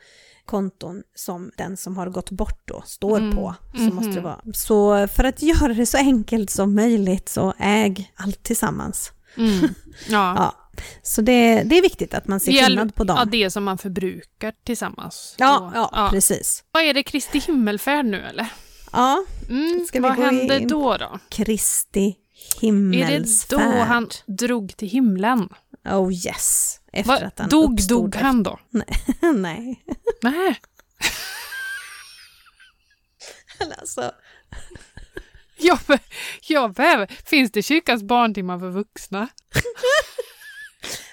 konton som den som har gått bort då står Mm. på. Så Mhm. måste det vara. Så för att *laughs* göra det så enkelt som möjligt så äg allt tillsammans. Mm. Ja. *laughs* Ja. Så det, det är viktigt att man ser Det skillnad på dem. ja, det som man förbrukar tillsammans. Ja, Då- ja, precis. Vad är det, Kristi himmelfärd nu eller? Ja, Mm. Ska vi Vad gå händer in? då då? Kristi Är det Himmelsfärd. då han drog till himlen? Oh yes. Efter Va? att han Dog, uppstod dog han då? *laughs* *laughs* Nej. Nej. Men alltså, *laughs* jag behöver... Finns det kyrkans barntimmar för vuxna?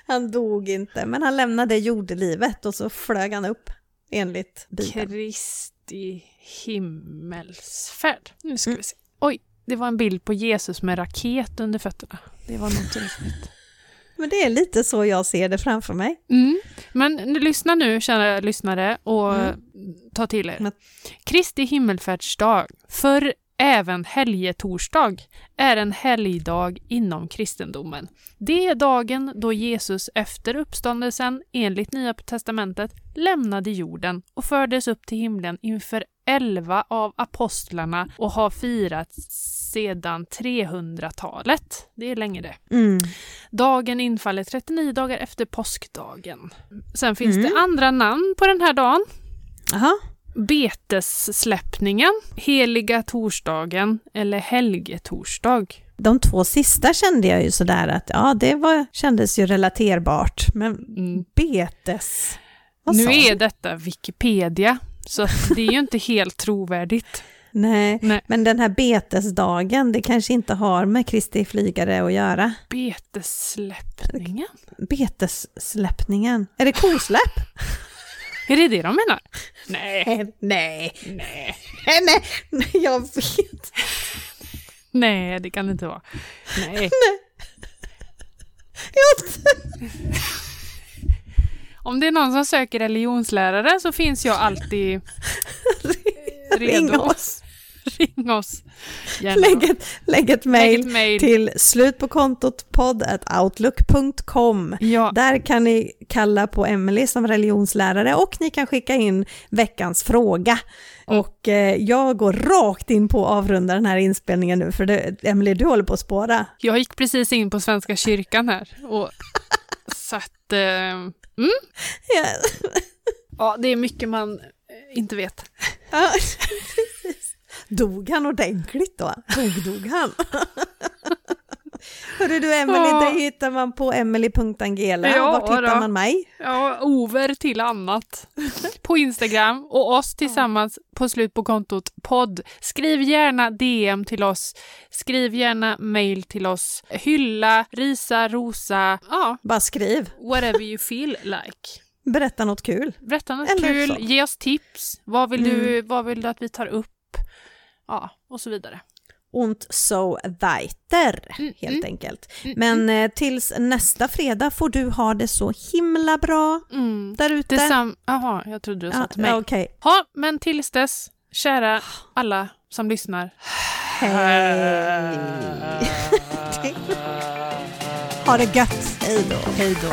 Han dog inte, men han lämnade jordelivet och så flög han upp enligt Bibeln. Kristi himmelsfärd. Nu ska Mm. vi se. Oj, det var en bild på Jesus med raket under fötterna. Det var inte riktigt. Men det är lite så jag ser det framför mig. Mm. Men lyssna nu, kära lyssnare, och Mm. ta till er. Kristi himmelfärdsdag, för även helgetorsdag, är en helgdag inom kristendomen. Det är dagen då Jesus efter uppståndelsen, enligt Nya testamentet, lämnade jorden och fördes upp till himlen inför elva av apostlarna och har firats sedan 300-talet. Det är länge det. Mm. Dagen infaller 39 dagar efter påskdagen. Sen finns Mm. det andra namn på den här dagen. Jaha. Betessläppningen, heliga torsdagen eller helgetorsdag. De två sista kände jag ju sådär att ja, det var, kändes ju relaterbart. Men Mm. betes... Vad Nu är detta Wikipedia, så det är ju inte helt trovärdigt. *laughs* Nej, Nej. men den här betesdagen, det kanske inte har med Kristi flygare att göra. Betessläppningen? Betessläppningen. Är det kosläpp? *laughs* Är det det de menar? Nej, *laughs* Nej, nej, nej, *laughs* nej, nej, jag vet. nej, det kan det inte vara. Nej. *laughs* Jag, Om det är någon som söker religionslärare så finns jag alltid ring redo. oss. *laughs* Ring oss. Gärna. Lägg ett, lägg ett Lägg mejl ett mejl. till slut på kontot podd.outlook.com. Ja, Där kan ni kalla på Emily som religionslärare och ni kan skicka in veckans fråga. Mm. Och eh, jag går rakt in på att avrunda den här inspelningen nu för det, Emily du håller på att spåra. jag gick precis in på Svenska kyrkan här. Och, *laughs* så att... Eh, mm, Ja, ja, det är mycket man eh, inte vet. Dog han ordentligt då? Dog, dog han? *laughs* Hörru du Emily, Ja. dig hittar man på emily.angela. Ja, Vart hittar då. man mig? Ja, over till annat. *laughs* På Instagram och oss tillsammans på slut på kontot podd. Skriv gärna DM till oss. Skriv gärna mail till oss. Hylla, risa, rosa. Ja, Bara skriv. whatever you *laughs* feel like. Berätta något kul. Berätta något Eller kul, så. ge oss tips. Vad vill, du, vad vill du att vi tar upp? Ja, och så vidare. Und so weiter, Mm, helt mm. enkelt. Mm, Men eh, tills nästa fredag får du ha det så himla bra Mm. där ute. Jaha, jag trodde du sa Ja, till mig. ja, Okej, Ja, men tills dess, kära alla som lyssnar. hej. *laughs* ha det gött. Hej då. Hej då.